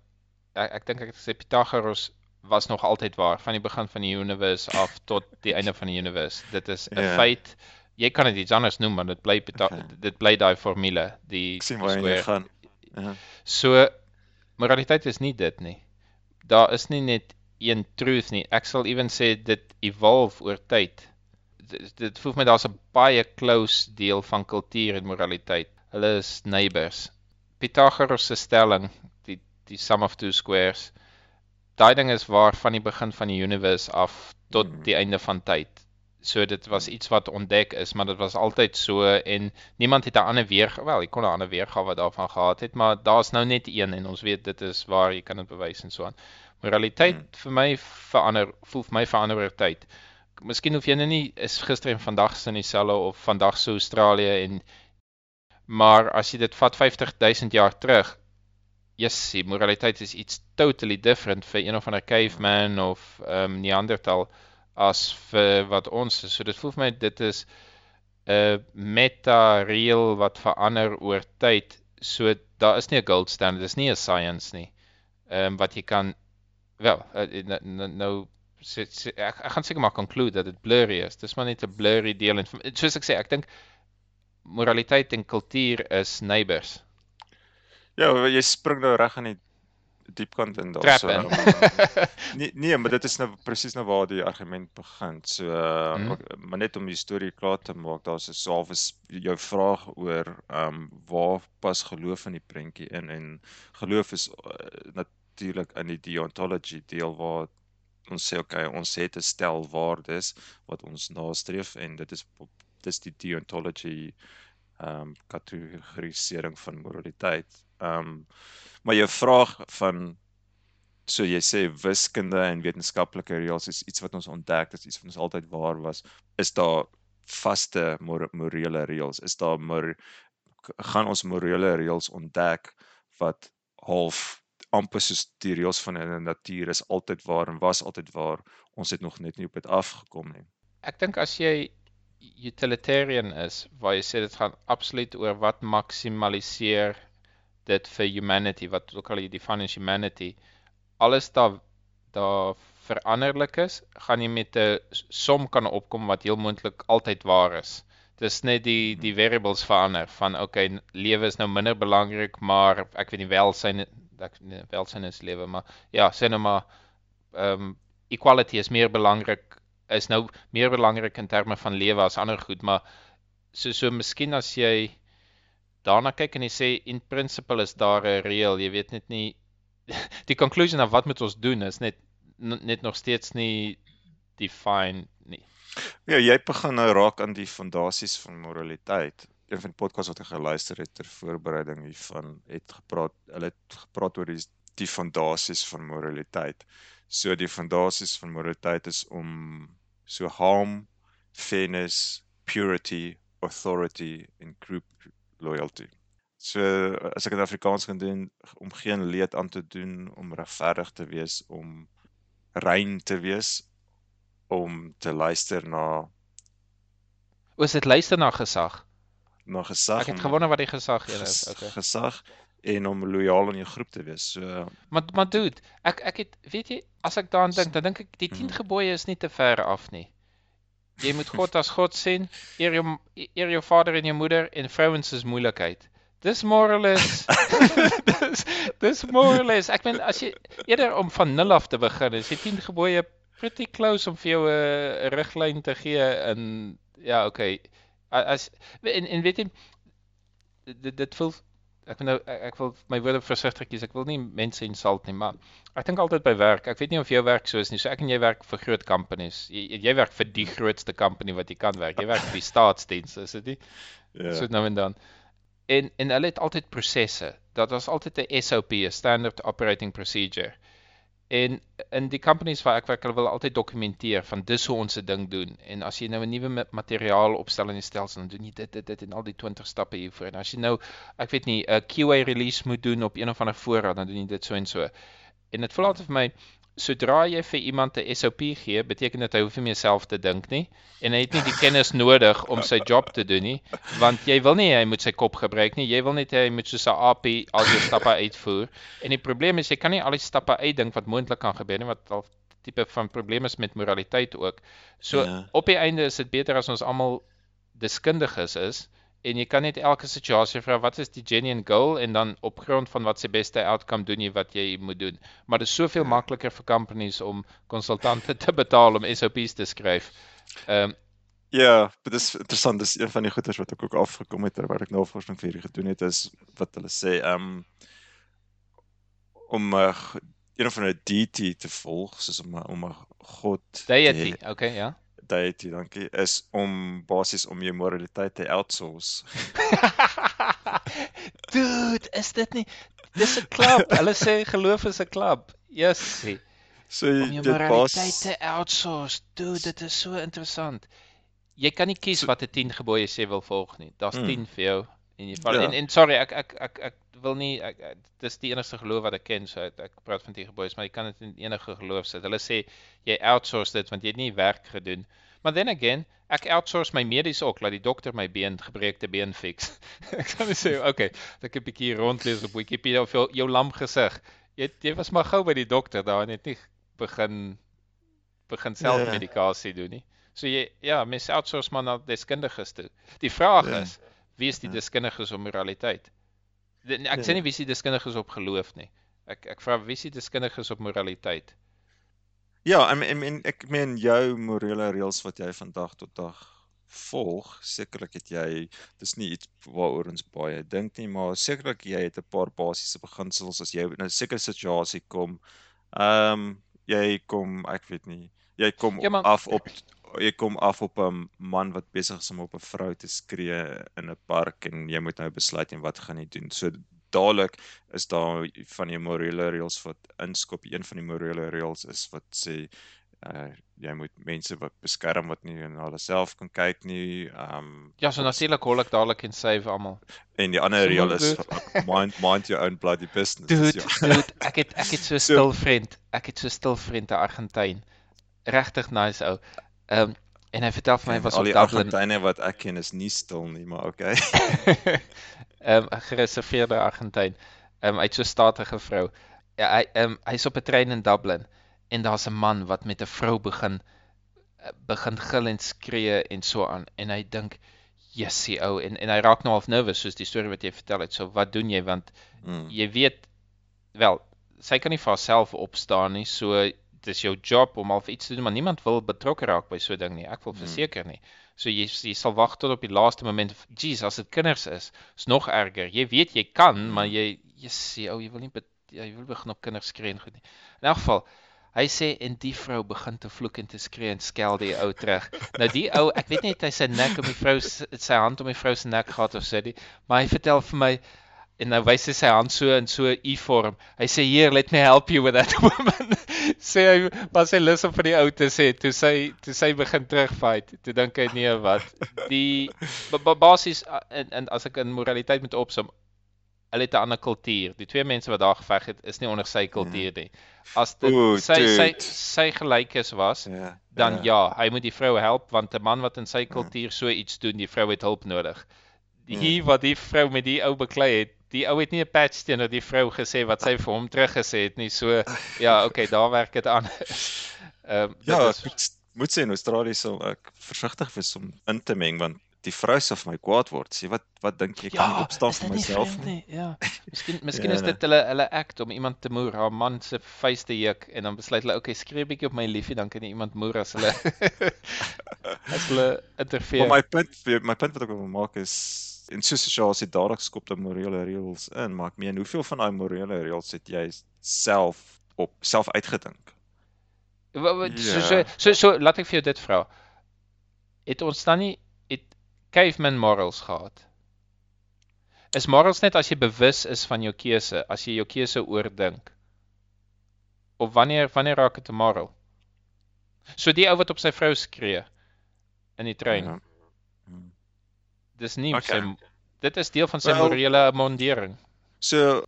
ek ek dink ek het gesê Pythagoras was nog altyd waar van die begin van die universe af tot die einde van die universe. Dit is 'n Ja. feit. Jy kan dit iets anders noem, maar dit bly Okay. dit bly daai formule, die Ek sien waar jy gaan. Ja. So moraliteit is nie dit nie. Daar is nie net een truth nie. Ek sal ewen sê dit evolve oor tyd. Dit, dit voel my daar's 'n baie close deel van kultuur en moraliteit. Hulle is neighbors. Pythagoras se stelling, die die sum of two squares. Daai ding is waar van die begin van die universe af tot Mhm. die einde van tyd. So dit was iets wat ontdek is, maar dit was altyd so en niemand het 'n ander weer wel, jy kon 'n ander weergawe daarvan gehad het, maar daar's nou net een en ons weet dit is waar jy kan dit bewys en so aan. Moraliteit Hmm. vir my verander, voel vir my verander oor tyd. Miskien hoef jy nou nie is gister en vandag se in dieselfde of vandag se Australië en maar as jy dit vat 50000 jaar terug, yes, die moraliteit is iets totally different vir een of ander caveman of ehm um, Neanderthal as vir wat ons is. So dit voel vir my dit is 'n meta reël wat verander oor tyd. So daar is nie 'n gold standard, dis nie 'n science nie. Ehm um, wat jy kan wel uh, nou, nou sê, sê, ek, ek gaan seker maar conclude dat dit blurry is. Dis maar net 'n blurry deel en soos ek sê, ek dink moraliteit en kultuur is neighbors. Ja, jy spring nou reg aan die diepkant in daar. Trap So, in. ehm, [LAUGHS] nee, nee, maar dit is nou presies nou waar die argument begin. So, uh, Mhm. ook- maar net om die storie klaar te maak, daar's 'n salwes jou vraag oor ehm um, waar pas geloof in die prentjie in en geloof is uh, natuurlik in die deontology deel waar ons sê okay, ons het 'n stel waardes wat ons nastreef en dit is op- dis die deontology ehm um, kategorisering van moraliteit. Ehm um, maar jou vraag van so jy sê wiskunde en wetenskaplike reëls is iets wat ons ontdek, dit is iets wat ons altyd waar was. Is daar vaste mor morele reëls? Is daar mor gaan ons morele reëls ontdek wat half amper soos die reëls van die natuur is altyd waar en was altyd waar. Ons het nog net nie op dit afgekom nie. Ek dink as jy utilitarian is, waar jy sê dit gaan absoluut oor wat maksimaliseer dit vir humanity, wat ook al jy define as humanity, alles daar daar veranderlik is, gaan jy met 'n som kan opkom wat heel moontlik altyd waar is. Dis net die die variables verander van okay, lewe is nou minder belangrik, maar ek weet nie welsyn ek nee, welsyn is lewe, maar ja, sê nou maar ehm um, equality is meer belangrik is nou meer belangrik in terme van lewe as ander goed, maar so so miskien as jy daarna kyk en jy sê in principle is daar 'n reël, jy weet net nie [LAUGHS] die conclusion of wat moet ons doen is net net nog steeds nie define nie. Ja, jy begin nou raak aan die fondasies van moraliteit. Een van die podcasts wat ek geluister het ter voorbereiding hiervan het gepraat, hulle het gepraat oor die die fondasies van moraliteit. So die fondasies van moraliteit is om so harm, fairness, purity, authority en group loyalty. So as ek in Afrikaans kan doen om geen leed aan te doen, om regverdig te wees, om rein te wees, om te luister na Oos dit luister na gesag. Na gesag Ek het gewonder wat die gesag een is. Okay. gesag en om lojaal in jou groep te wees. So Maar maar dude, ek ek het weet jy, as ek daaraan dink, dan dink ek die 10 Mhm. gebooie is nie te ver af nie. Jy moet [LAUGHS] God as God sien, eer jou eer jou vader en jou moeder en vrouens is moeilikheid. Dis moralist. [LAUGHS] dis dis moralist. Ek meen as jy eerder om van nul af te begin, is die 10 gebooie pretty close om vir jou 'n 'n riglyn te gee in ja, okay. As en en weet jy dit dit voel ek wil nou ek, wil my woorde versigtig kies. Ek wil nie mense insult nie, maar ek dink altyd by werk. Ek weet nie of jou werk so is nie. So ek en jy werk vir groot companies. Jy, jy werk vir die grootste company wat jy kan werk. Jy werk vir die [LAUGHS] staatsdiens, is dit nie? ja. So nou en dan. En en hulle het altyd prosesse. Dat was altyd 'n SOP, 'n standard operating procedure. En in die companies waar ek werk, hulle wil altyd dokumenteer van dis hoe ons 'n ding doen. En as jy nou 'n nuwe ma- materiaal opstel in die stelsel, dan doen jy dit dit dit en al die 20 stappe hiervoor. En as jy nou, ek weet nie, 'n QA release moet doen op een of ander voorraad, dan doen jy dit so en so. En dit voel altyd vir my sodra jy vir iemand 'n SOP gee, beteken dit hy hoef nie meer self te dink nie en hy het nie die kennis nodig om sy job te doen nie, want jy wil nie hy moet sy kop gebruik nie. Jy wil net hy moet soos 'n AP al die stappe uitvoer. En die probleem is jy kan nie al die stappe uitdink wat moontlik kan gebeur nie, wat al tipe van probleem is met moraliteit ook. So Ja. op die einde is dit beter as ons almal deskundiges is en jy kan net elke situasie vra wat is die genuine goal en dan op grond van wat se beste outcome doen jy wat jy moet doen. Maar dit is soveel makliker vir companies om konsultante [LAUGHS] te betaal om SOPs te skryf. Ehm um, Ja, dit is interessant. Dis een van die goeters wat ek ook afgekom het terwyl ek navorsing vir hierdie gedoen het is wat hulle sê, ehm um, om uh, een of ander deity te volg, soos om om 'n god te deity, hê. okay, ja. Deity, dankie, is om basies om jou moraliteit te outsource. [LAUGHS] Dude, is dit nie Dis 'n klub. Hulle sê geloof is 'n klub. Jessie. So Om jou dit moraliteit bas te outsource. Dude, dit is so interessant. Jy kan nie kies So- watter 10 gebooie jy wil volg nie. Daar's Hmm. 10 vir jou en jy val Ja. en, en sorry, ek ek ek ek wil nie ek, ek, dis die enigste geloof wat ek ken, so ek, ek praat van 10 gebooie, maar jy kan dit in enige geloof sit. Hulle sê jy outsource dit want jy het nie werk gedoen. Maar then again, ek outsource my medies ook, laat die dokter my been gebreekte been fix. [LAUGHS] ek kan nie sê, okay, dat ek 'n bietjie rondlees op Wikipedia of jou, jou lam gesig. Jy jy was maar gou by die dokter daar en het nie begin begin self Ja. medikasie doen nie. So jy ja, mens outsource maar na deskundiges toe. Die vraag Ja. is, wie is die Ja. deskundiges op moraliteit? Ek Ja. sê nie wie is die deskundiges op geloof nie. Ek ek vra wie is die deskundiges op moraliteit? Ja, en en, en ek meen jou morele reëls wat jy van dag tot dag volg, sekerlik het jy dis nie iets waaroor ons baie dink nie, maar sekerlik jy het 'n paar basiese beginsels as jy in 'n sekere situasie kom. Ehm um, jy kom, ek weet nie, jy kom Ja, maar- af op jy kom af op 'n man wat besig is om op 'n vrou te skree in 'n park en jy moet nou besluit en wat gaan jy doen. So dadelik is daar van die morele reëls wat inskop. Een van die morele reëls is wat sê uh jy moet mense wat beskerm wat nie na hulle self kan kyk nie. Um Ja, so natuurlik hol ek dadelik en save almal. en die ander Sommer reël is mind mind your own bloody business. Dude, ja. dude, ek het ek het so 'n So- stil vriend. Ek het so stil vriend 'n Argentyn. Regtig nice ou. Ehm um, en hy vertel vir my was al op die Dublin. Argentyne wat ek ken is nie stil nie, maar okay. [LAUGHS] Ehm 'n gereserveerde Argentyn. Ehm uit so statige vrou. Ja, hy ehm hy's op 'n trein in Dublin en daar's 'n man wat met 'n vrou begin begin gil en skree en so aan en hy dink Jessie ou en en hy raak nou half nervous soos die storie wat jy vertel het. So wat doen jy want Mm. jy weet wel sy kan nie vir haarself opstaan nie. So dis jou job om al iets te doen, maar niemand wil betrokke raak by so 'n ding nie. Ek wil Hmm. verseker nie. So jy jy sal wag tot op die laaste moment. Jeez, as dit kinders is, is nog erger. Jy weet jy kan, maar jy jy sê ou jy wil nie ja, jy wil begin op kinders skree en goed nie. In elk geval Hy sê en die vrou begin te vloek en te skree en skel die ou terug. [LAUGHS] Nou die ou, ek weet nie het hy sy nek om die vrou se- sy hand om die vrou se nek gehad of sê die, maar hy vertel vir my en nou wys hy sy hand so in so 'n U-vorm. Hy sê hier, let me help you with that [LAUGHS] woman. sê hy was hy lus om vir die ou te sê toe sy toe sy begin terugfight. Toe dink hy nee wat. Die ba- ba- basies en, en as ek in moraliteit moet opsom, hulle het 'n ander kultuur. Die twee mense wat daar geveg het, is nie onder sy kultuur nie. As dit Oeh, sy sy dude. sy gelykes was, Ja. dan ja, hy moet die vrou help want 'n man wat in sy Ja. kultuur so iets doen, die vrou het hulp nodig. Die Ja. hier wat die vrou met die ou beklei het, die ou het nie 'n patch teenoor die vrou gesê wat sy vir hom teruggesê het nie. So ja, [LAUGHS] okay, daar werk [LAUGHS] dit anders. Ehm um, Ja, dit ek moet, sê in Australië sal ek versigtig wees om in te meng want die vrou sal vir my kwaad word. Sê wat wat dink jy kan nie opstaan is vir myself vreemd nie? Ja. [LAUGHS] Miskien miskien is Ja. dit hulle hulle act om iemand te moer, haar man se vuis te juk en dan besluit hulle, okay, skree 'n bietjie op my liefie, dan kan nie iemand moer as hulle as hulle interfereer. Maar my punt my punt wat ek wil maak is in so 'n situasie dadelik skop daar morele reëls in, maar ek meen hoeveel van daai morele reëls het jy self op self uitgedink? So so Ja. so so laat ek vir jou dit vra. Het ons dan nie het caveman morals gehad? Is morals net as jy bewus is van jou keuse, as jy jou keuse oordink? Of wanneer wanneer raak dit 'n moral? So die ou wat op sy vrou skree in die trein. Ja. Dis nie Okay. sy dit is deel van sy Wel- morele mondering. So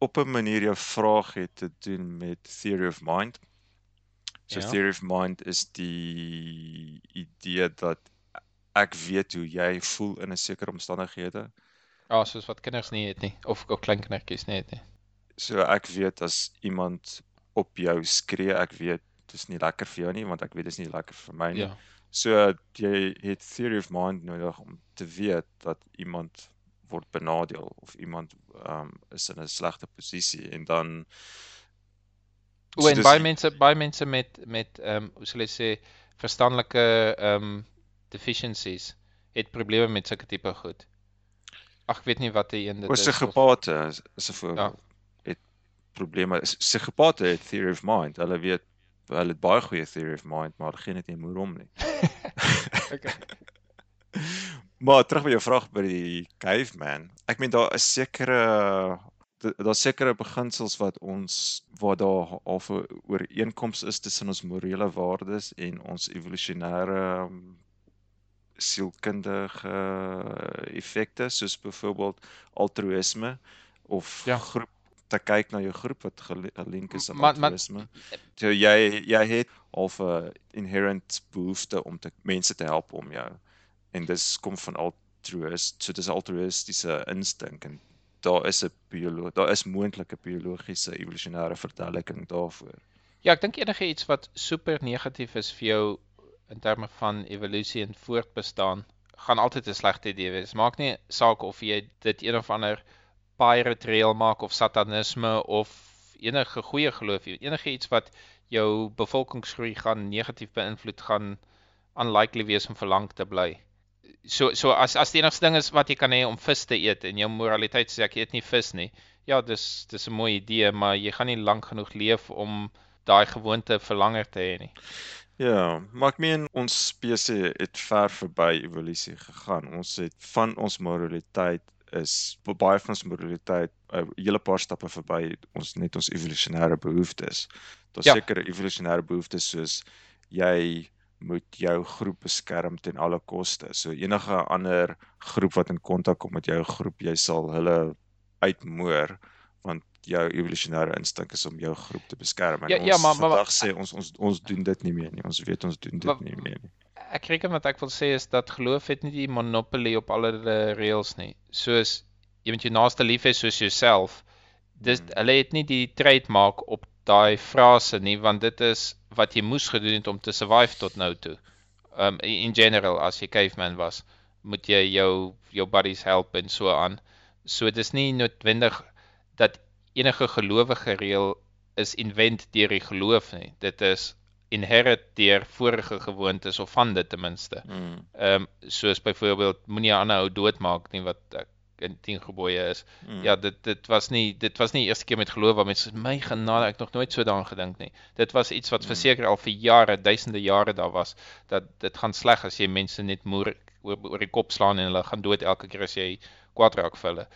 op 'n manier jou vraag het te doen met theory of mind. So Ja. theory of mind is die idee dat ek weet hoe jy voel in 'n sekere omstandighede. Ja, soos wat kinders nie het nie of of klein kindertjies nie het nie. So ek weet as iemand op jou skree, ek weet dis nie lekker vir jou nie want ek weet dis nie lekker vir my nie. Ja. So jy het theory of mind nodig om te weet dat iemand word benadeel of iemand um is in 'n slegte posisie en dan O, en dis- baie mense baie mense met met ehm um, hoe sal ek sê verstandelike ehm um, deficiencies het probleme met sulke tipe goed. Ag, ek weet nie wat die een dit is. psigopate is, 'n voorbeeld. Het probleme. Psigopate het theory of mind. Hulle weet hulle het baie goeie theory of mind, maar geen het nie moer om nie. [LAUGHS] Okay. [LAUGHS] Maar terug by jou vraag by die caveman. Ek meen daar is sekere da- daar's sekere beginsels wat ons waar daar half 'n ooreenkoms is tussen ons morele waardes en ons evolusionêre um, sielkundige effekte soos byvoorbeeld altruïsme of Ja. groep te kyk na jou groep wat gel- gelink is aan altruïsme. So jy jy het half 'n inherent behoefte om te mense te help om jou en dis kom van altruïs so dis 'n altruïstiese instink en daar is 'n biolo daar is moontlike biologiese evolusionêre verduideliking daarvoor. Ja, ek dink enige iets wat super negatief is vir jou in terme van evolusie en voortbestaan, gaan altyd 'n slegte idee wees. Maak nie saak of jy dit een of ander pirate trail maak of satanisme of enige goeie geloof, enige iets wat jou bevolkingsgroei gaan negatief beïnvloed gaan unlikely wees om vir lank te bly. So so as as die enigste ding is wat jy kan hê om vis te eet en jou moraliteit sê ek eet nie vis nie. Ja, dis dis 'n mooi idee, maar jy gaan nie lank genoeg leef om daai gewoonte vir langer te hê nie. Ja, maar ek meen ons spesies het ver verby evolusie gegaan. Ons het van ons moraliteit is baie van ons moraliteit 'n hele paar stappe verby ons net ons evolusionêre behoeftes. Daar's Ja. sekere evolusionêre behoeftes soos jy moet jou groep beskerm ten alle koste. So enige ander groep wat in kontak kom met jou groep, jy sal hulle uitmoor want jou evolusionêre instink is om jou groep te beskerm. En Ja, ons ja, maar- maar- vandag sê ons ons ons doen dit nie meer nie. Ons weet ons doen dit Wa- nie meer nie. Ek reken wat ek wil sê is dat geloof het nie die monopolie op alle reëls nie. Soos jy moet jou naaste lief hê soos jouself. Dis Mm. hulle het nie die trademark op daai frase nie want dit is wat jy moes gedoen het om te survive tot nou toe. Um in general as jy caveman was, moet jy jou jou buddies help en so aan. So dis nie noodwendig dat enige gelowige reël is invent deur die geloof nie. Dit is inherit deur vorige gewoontes of van dit ten minste. Mm. Ehm um, soos byvoorbeeld moenie 'n ander ou doodmaak nie wat ek in 10 gebooie is. Mm. Ja, dit dit was nie dit was nie eerste keer met geloof waar mense my genade ek nog nooit so daaraan gedink nie. Dit was iets wat Mm. verseker al vir jare, duisende jare daar was dat dit gaan sleg as jy mense net moer oor, oor die kop slaan en hulle gaan dood elke keer as jy kwaad raak vir hulle.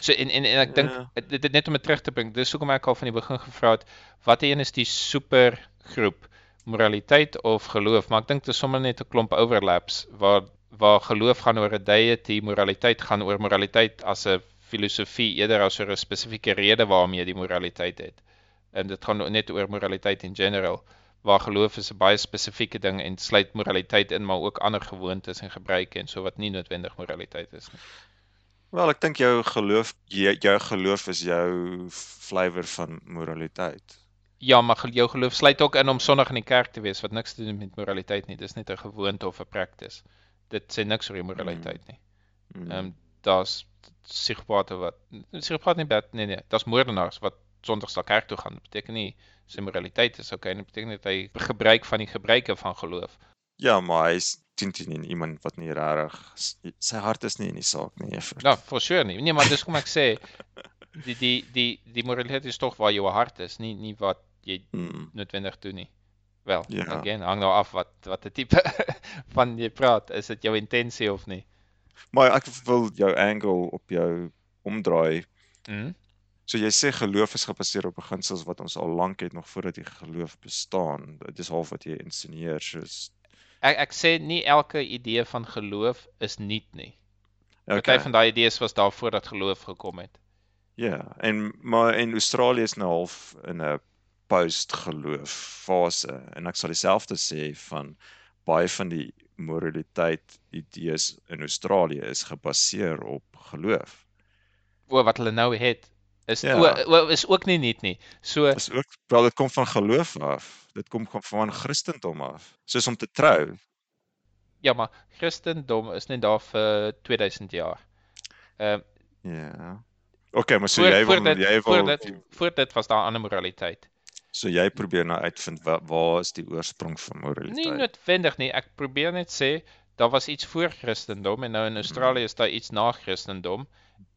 So en en, en ek dink Ja. dit, dit net om dit terug te bring. Dis hoekom ek al van die begin gevra het watter een is die super groep moraliteit of geloof, maar ek dink dit is sommer net 'n klomp overlaps waar waar geloof gaan oor 'n deity, moraliteit gaan oor moraliteit as 'n filosofie eerder as oor 'n spesifieke rede waarmee jy die moraliteit het. En dit gaan net oor moraliteit in general, waar geloof is 'n baie spesifieke ding en sluit moraliteit in, maar ook ander gewoontes en gebruike en so wat nie noodwendig moraliteit is nie. Wel, ek dink jou geloof jou geloof is jou flavour van moraliteit. Ja, maar jou geloof sluit ook in om sonnig in die kerk te wees wat niks te doen met moraliteit nie. Dis net 'n gewoonte of 'n practice. Dit sê niks oor moraliteit nie. Mm. Ehm um, daar's psigopate wat psigopaat nie bad nee nee, daar's moordenaars wat sondags na kerk toe gaan. Dit beteken nie sy moraliteit is okay, dit beteken net hy gebruik van die gebruike van geloof. Ja, maar hy's teen teen en iemand wat nie regtig sy hart is nie in die saak nie. Ja, for sure nie. Nee, maar dis kom ek sê die die die die moraliteit is tog waar jou hart is, nie nie wat jy Mm. noodwendig doen nie. Wel, Ja. again, hang nou af wat wat 'n tipe [LAUGHS] van jy praat, is dit jou intensie of nie? Maar ek wil jou angle op jou omdraai. Mhm. So jy sê geloof is gebaseer op beginsels wat ons al lank het nog voordat die geloof bestaan. Dit is half wat jy insinueer soos Ek ek sê nie elke idee van geloof is nuut nie. Party okay. van daai idees was daar voordat geloof gekom het. Ja, en maar en Australië is nou half in 'n post-geloof fase en ek sal dieselfde sê van baie van die moraliteit idees in Australië is gebaseer op geloof. O wat hulle nou het is Ja. o, o is ook nie nuut nie. So Dis ook wel dit kom van geloof af. Dit kom van Christendom af. Soos om te trou. ja, maar Christendom is net daar vir 2000 jaar. Ehm Ja. OK, maar so voor jy voor wil dit jy voor wil dit voor dit was daar ander moraliteit. So jy probeer nou uitvind waar, waar is die oorsprong van Nie moraliteit? noodwendig nie. Ek probeer net sê daar was iets voor Christendom en nou in Australië is daar iets na Christendom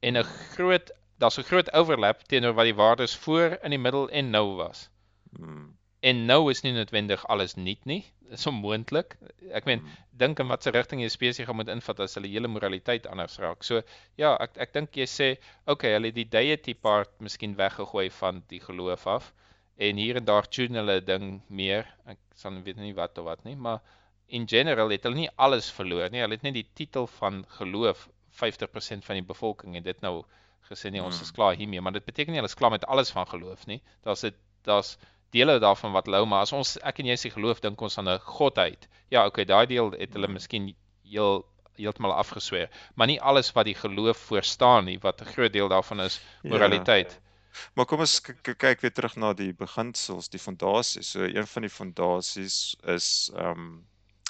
en 'n groot daar's 'n groot overlap teenoor wat die waardes voor in die middel en nou was. Hmm. En nou is nie noodwendig alles nuut nie. Dis onmoontlik. Ek meen, Hmm. dink in watter rigting jy spesies gaan moet invat as hulle hele moraliteit anders raak. So ja, ek ek dink jy sê, okay, hulle het die deity part miskien weggegooi van die geloof af en hier en daar tune hulle ding meer. Ek sal weet nie wat of wat nie, maar in general het hulle nie alles verloor nie. Hulle het net die titel van geloof 50% van die bevolking en dit nou gesê nee, ons Hmm. is klaar hiermee, maar dit beteken nie hulle is klaar met alles van geloof nie. Daar's dit daar's dele daarvan wat lou, maar as ons ek en jy sê geloof dink ons aan 'n godheid. Ja, okay, daai deel het hulle Hmm. miskien heel heeltemal afgesweer, maar nie alles wat die geloof voor staan nie, wat 'n groot deel daarvan is Ja. Maar kom ons kyk weer terug na die beginsels, die fondasies. So een van die fondasies is ehm um,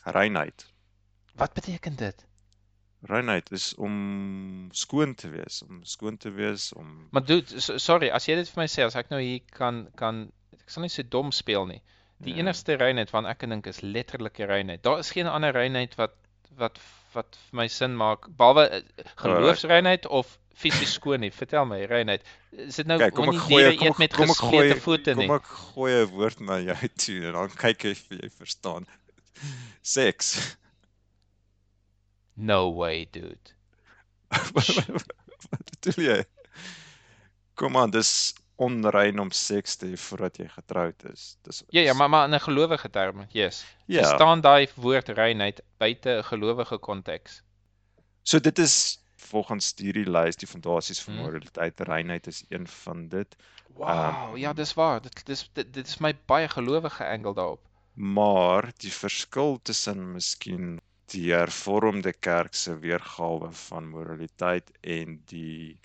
reinheid. Wat beteken dit? Reinheid is om skoon te wees, om skoon te wees, om Maar dude, so, sorry, as jy dit vir my sê, as ek nou hier kan kan ek sal nie so dom speel nie. Die Ja. enigste reinheid wat ek dink is letterlike reinheid. Daar is geen ander reinheid wat wat wat vir my sin maak behalwe eh, geloofsreinheid of fisies skoon nie. Vertel my, reinheid. Is dit nou Kyk, kom ek gooi diere kom eet ek met kom ek gooi voete nie? kom ek gooi 'n woord na jou [LAUGHS] toe en dan kyk jy of jy verstaan. Seks. No way, dude. [LAUGHS] Wat bedoel jy? Kom aan, dis onrein om seks te hê voordat jy getroud is. Dis Ja ja, maar maar in 'n gelowige term, yes. ja. Verstaan daai woord reinheid buite 'n gelowige konteks. So dit is volgens hierdie lys die fondasies van Hmm. moraliteit, reinheid is een van dit. Wow, ja, Ehm, dis waar. Dit dis dit, dit is my baie gelowige angle daarop. Maar die verskil tussen miskien die hervormde kerk se weergawe van moraliteit en die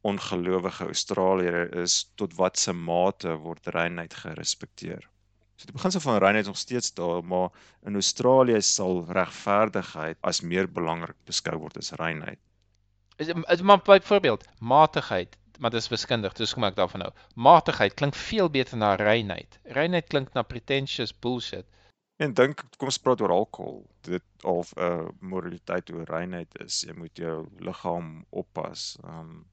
ongelowige Australiër is tot watter mate word reinheid gerespekteer. So die beginsel van reinheid is nog steeds daar, maar in Australië sal regverdigheid as meer belangrik beskou word as reinheid. Is is- maar byvoorbeeld matigheid, maar dis wiskundig, dis kom ek daarvan nou. Matigheid klink veel beter na reinheid. Reinheid klink na pretentious bullshit. En dink kom ons praat oor alkohol. Dit of 'n uh, moraliteit oor reinheid is. Jy moet jou liggaam oppas. Um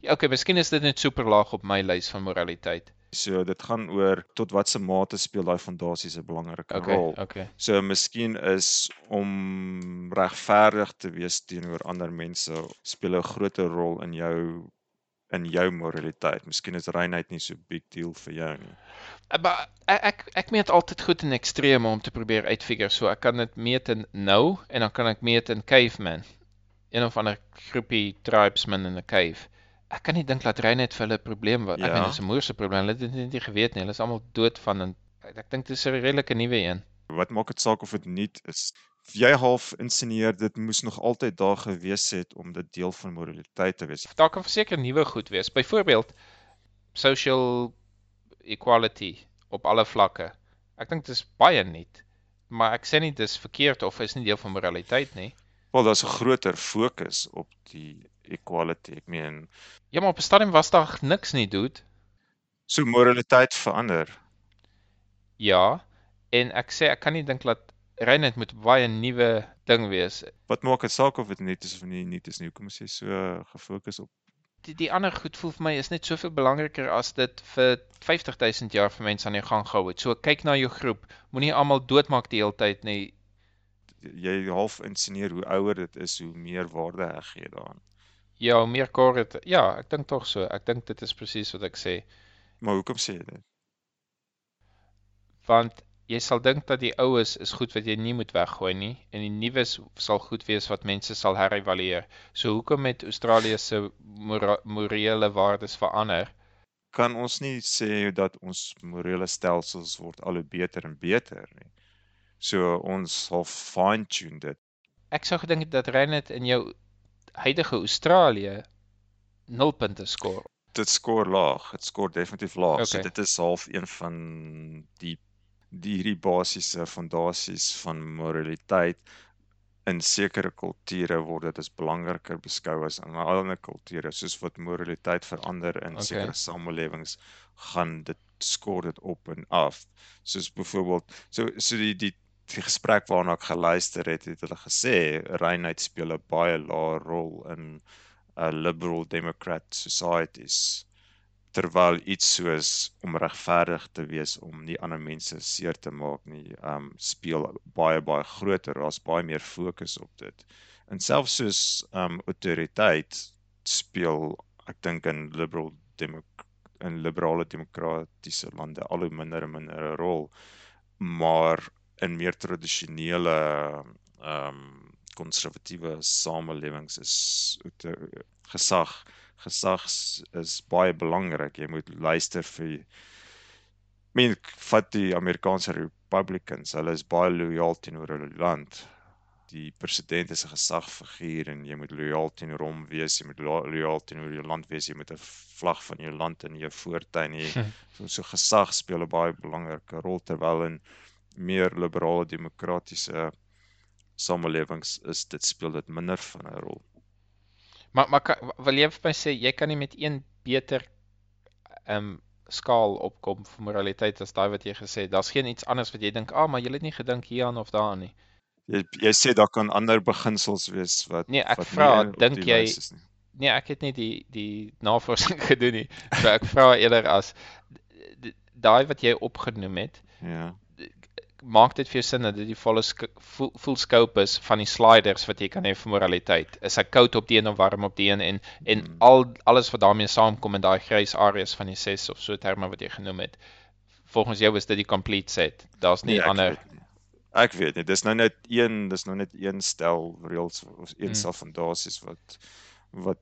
Ja, okay, miskien is dit net super laag op my lys van moraliteit. So dit gaan oor tot watter mate speel daai fondasies 'n belangrike Okay, rol. okay. So miskien is om regverdig te wees teenoor ander mense speel 'n groter rol in jou in jou moraliteit. Miskien is reinheid nie so big deal vir jou nie. Uh, Maar ek ek, ek meet altyd goed in ekstreme om te probeer uitfigure. So ek kan dit meet in nou en dan kan ek meet in caveman. Een of ander groepie tribesmen in 'n cave. Ek kan nie dink dat reinheid vir hulle 'n probleem was. Ek Ja. meen dis 'n moerse probleem. Hulle het dit net nie geweet nie. Hulle is almal dood van en ek, ek dink dis 'n redelike nuwe een. Wat maak dit saak of dit nuut is? Jy half insinueer dit moes nog altyd daar gewees het om dit deel van moraliteit te wees. Daar kan verseker nuwe goed wees. Byvoorbeeld social equality op alle vlakke. Ek dink dis baie nuut. Maar ek sê nie dis verkeerd of is nie deel van moraliteit nie. Wel daar's 'n groter fokus op die equality. Ek meen, Ja, maar op 'n stadium was daar niks nie, dude. so moraliteit verander. Ja, en ek sê ek kan nie dink dat reinheid moet baie nuwe ding wees. Wat maak dit saak of dit nuut is of nie nuut is nie? Hoekom is jy so gefokus op Die die ander goed voel vir my is net soveel belangriker as dit vir 50000 jaar vir mense aan die gang gehou het. So kyk na jou groep. Moenie almal doodmaak die hele tyd nie. jy half insinueer hoe ouer dit is, hoe meer waarde heg jy daaraan. Ja, meer kor het ja, ek dink tog so. Ek dink dit is presies wat ek sê. Maar hoekom sê jy dit? Want jy sal dink dat die oues is goed wat jy nie moet weggooi nie en die nuus sal goed wees wat mense sal herëvalueer. So hoekom het Australië se mora morele waardes verander? Kan ons nie sê dat ons morele stelsels word al hoe beter en beter nie. So ons sal fine-tune dit. Ek sou gedink dat Reinet in jou huidige Australië 0 punte skoor. Dit skoor laag. Dit skoor definitief laag. So Okay. dit is half een van die die hierdie basiese fondasies van moraliteit in sekere kulture word dit as belangriker beskou as in ander kulture soos wat moraliteit verander in Okay. sekere samelewings gaan dit skoor dit op en af soos byvoorbeeld so so die die die gesprek waarna ek geluister het het hulle gesê reinheid speel 'n baie lae rol in uh, liberal democrat societies terwyl iets soos om regverdig te wees om nie ander mense seer te maak nie um speel baie baie groter daar's baie meer fokus op dit. En selfs soos um autoriteit speel ek dink in liberal demok in liberale demokratiese lande al hoe minder en minder 'n rol maar in meer tradisionele um konservatiewe samelewings is auto- gesag gesag is baie belangrik. Jy moet luister vir men vat die Amerikaanse Republicans, hulle is baie lojaal teenoor hulle land. Die president is 'n gesagfiguur en jy moet lojaal teenoor hom wees, jy moet lo- lojaal teenoor jou land wees, jy moet 'n vlag van jou land in jou voortuin hê. [LAUGHS] So, so gesag speel 'n baie belangrike rol terwyl in meer liberale demokratiese samelewings is dit speel dit minder van 'n rol. Maar maar kan, wil jy vir my sê jy kan nie met een beter ehm um, skaal opkom vir moraliteit as daai wat jy gesê het. Daar's geen iets anders wat jy dink, "Ah, maar jy het nie gedink hieraan of daaraan nie." Jy jy sê daar kan ander beginsels wees wat Nee, ek vra, dink jy-. Nee, ek het nie die die navorsing [LAUGHS] gedoen nie. So ek vra eerder as daai wat jy opgenoem het, Ja. Maak dit vir jou sin dat dit die volle sk- full, full scope is van die sliders wat jy kan hê vir moraliteit. Is hy koud op die een of warm op die een en en Mm. al alles wat daarmee saamkom in daai grys areas van die ses of so terme wat jy genoem het. Volgens jou is dit die complete set. Daar's nie Nee, ek ander weet nie. Ek weet nie, dis nou net een, dis nou net een stel reëls of een Mm. stel fondasies wat wat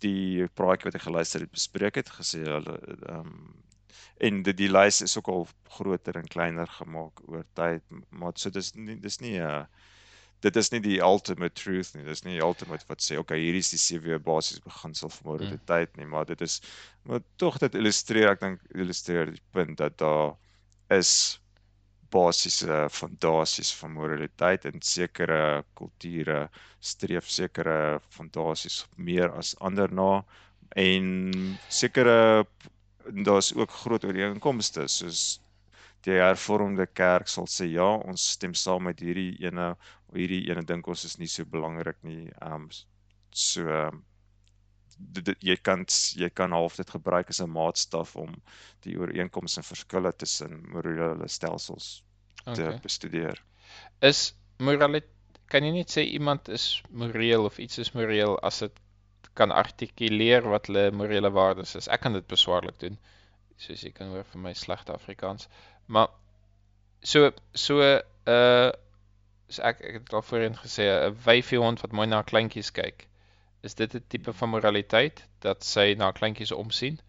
die praatjie wat ek geluister het bespreek het gesê hulle ehm um, en die die lys is ook al groter en kleiner gemaak oor tyd, maar so dis nie dis nie 'n uh, dit is nie die ultimate truth nie. Dis nie die ultimate wat sê okay, hierdie is die sewe basiese beginsel van moraliteit nie, maar dit is maar tog dit illustreer, ek dink illustreer die punt dat daar is basiese fondasies van moraliteit en sekere kulture streef sekere fondasies meer as ander na en sekere daar's ook groot ooreenkomste soos die hervormde kerk sal sê ja, ons stem saam met hierdie ene hierdie ene dink ons is nie so belangrik nie. Ehm um, so um, dit, dit jy kan jy kan half dit gebruik as 'n maatstaf om die ooreenkomste en verskille tussen morele stelsels te okay. bestudeer. is moraliteit kan jy net sê iemand is moreel of iets is moreel as dit kan artikuleer wat hulle morele waardes is. Ek kan dit beswaarlik doen. Soos jy kan hoor vir my slegte Afrikaans. Maar so so uh so ek ek het al voorheen gesê 'n wyfie hond wat mooi na kleintjies kyk. Is dit 'n tipe van moraliteit dat sy na kleintjies omsien?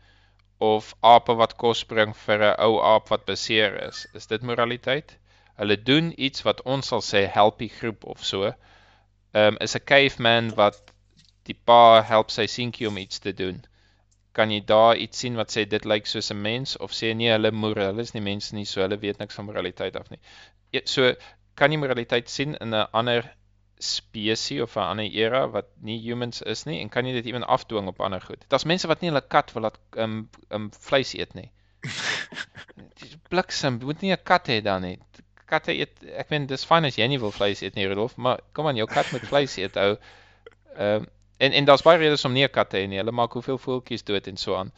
Of ape wat kos bring vir 'n ou aap wat beseer is? Is dit moraliteit? Hulle doen iets wat ons sal sê help die groep of so. Ehm um, is 'n caveman wat die pa help sy seentjie om iets te doen. Kan jy daar iets sien wat sê dit lyk soos 'n mens of sê nee, hulle moer, hulle is nie mense nie, so hulle weet niks van moraliteit af nie. Ja, So kan jy moraliteit sien in 'n ander spesies of 'n ander era wat nie humans is nie en kan jy dit ewen afdwing op ander goed. Daar's mense wat nie hulle kat wil laat ehm um, um, vleis eet nie. [LAUGHS] Dis bliksem, jy moet nie 'n kat hê dan nie. Katte eet ek weet dis fyn as jy nie wil vleis eet nie, Rudolf, maar kom aan, jou kat moet vleis eet ou. Ehm um, en en daar's baie redes om nie 'n kat te hê nie. Hulle maak hoeveel voeltjies dood en so aan.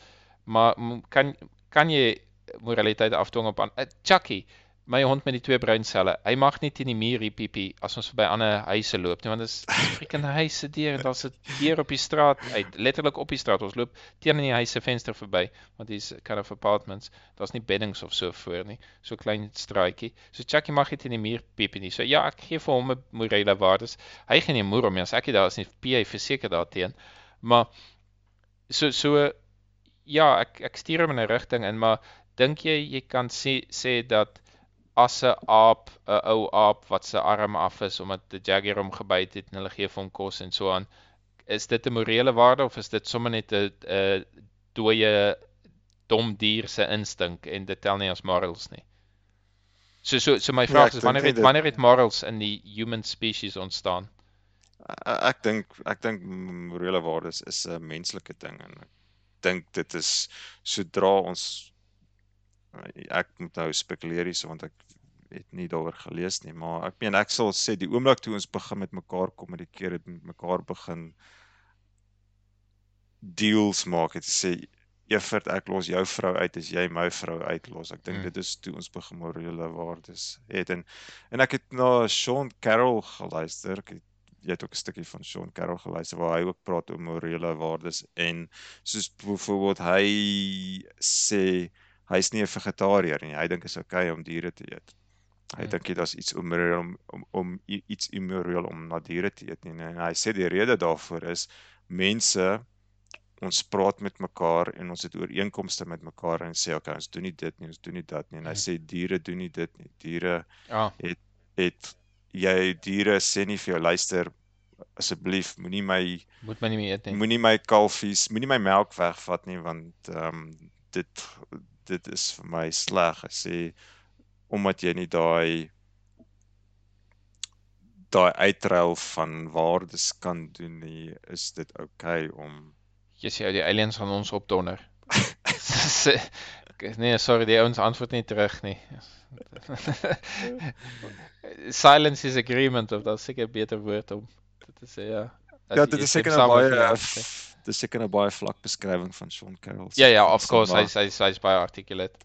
Maar kan kan jy moraliteit afdwing op aan uh, Chucky my hond met die twee bruin selle, hy mag nie teen die muur hier piepie as ons verby ander huise loop nie want dit is freaking huise deur en daar's 'n deur op die straat uit letterlik op die straat. Ons loop teen in die huise venster verby want dis kind of apartments. Daar's nie beddings of so voor nie so klein straatjie. So Chucky mag nie teen die muur piepie nie. So ja ek gee vir hom 'n morele waardes. Hy gaan nie moer om nie. As ek nie daar is nie PA verseker daarteen. Maar so so ja ek ek stuur hom in 'n rigting in maar dink jy jy kan sê sê dat as 'n aap, 'n ou aap wat se arm af is omdat 'n jaguar hom gebyt het en hulle gee hom kos en so aan, is dit 'n morele waarde of is dit sommer net 'n 'n dooie dom dier se instink en dit tel nie as morals nie? So so so my Ja, vraag ek is wanneer het dit- wanneer het morals in die human species ontstaan? Ek dink ek dink morele waardes is 'n menslike ding en ek dink dit is sodra ons ek moet nou spekuleer hierso want ek het nie daaroor gelees nie, maar ek meen ek sal sê die oomblik toe ons begin met mekaar kommunikeer het met mekaar begin deals maak het sê Evert ek los jou vrou uit as jy my vrou uitlos. Ek dink Mm. dit is toe ons begin morele waardes het en en ek het na Sean Carroll geluister. Ek het, jy het ook 'n stukkie van Sean Carroll geluister waar hy ook praat oor morele waardes en soos byvoorbeeld hy sê hy's nie 'n vegetariër nie. Hy dink is okay om diere te eet. Hy dink dit is iets immoreel om, om om iets immoreel om na diere te eet nie. En hy sê die rede daarvoor is mense ons praat met mekaar en ons het ooreenkomste met mekaar en sê okay, ons doen nie dit nie, ons doen nie dat nie. En hy Hmm. sê diere doen nie dit nie. Diere Ja, het jy diere sê nie vir jou luister asseblief moenie my moet my nie meer eet nie. moenie my kalfies, moenie my melk wegvat nie want ehm um, dit dit is vir my sleg. Hy sê omdat jy nie daai daai uitruil van waardes kan doen nie, is dit oukei okay om Jy sê die aliens gaan ons opdonder. [LAUGHS] Nee, sorry, die ouens antwoord nie terug nie. [LAUGHS] Silence is agreement of dat seker beter woord om dit te sê ja. As Ja, dit is seker 'n baie my, uh, sê. f- dit is seker 'n baie vlak beskrywing van Sean Carroll. Ja ja, of course, hy's hy's hy's baie articulate.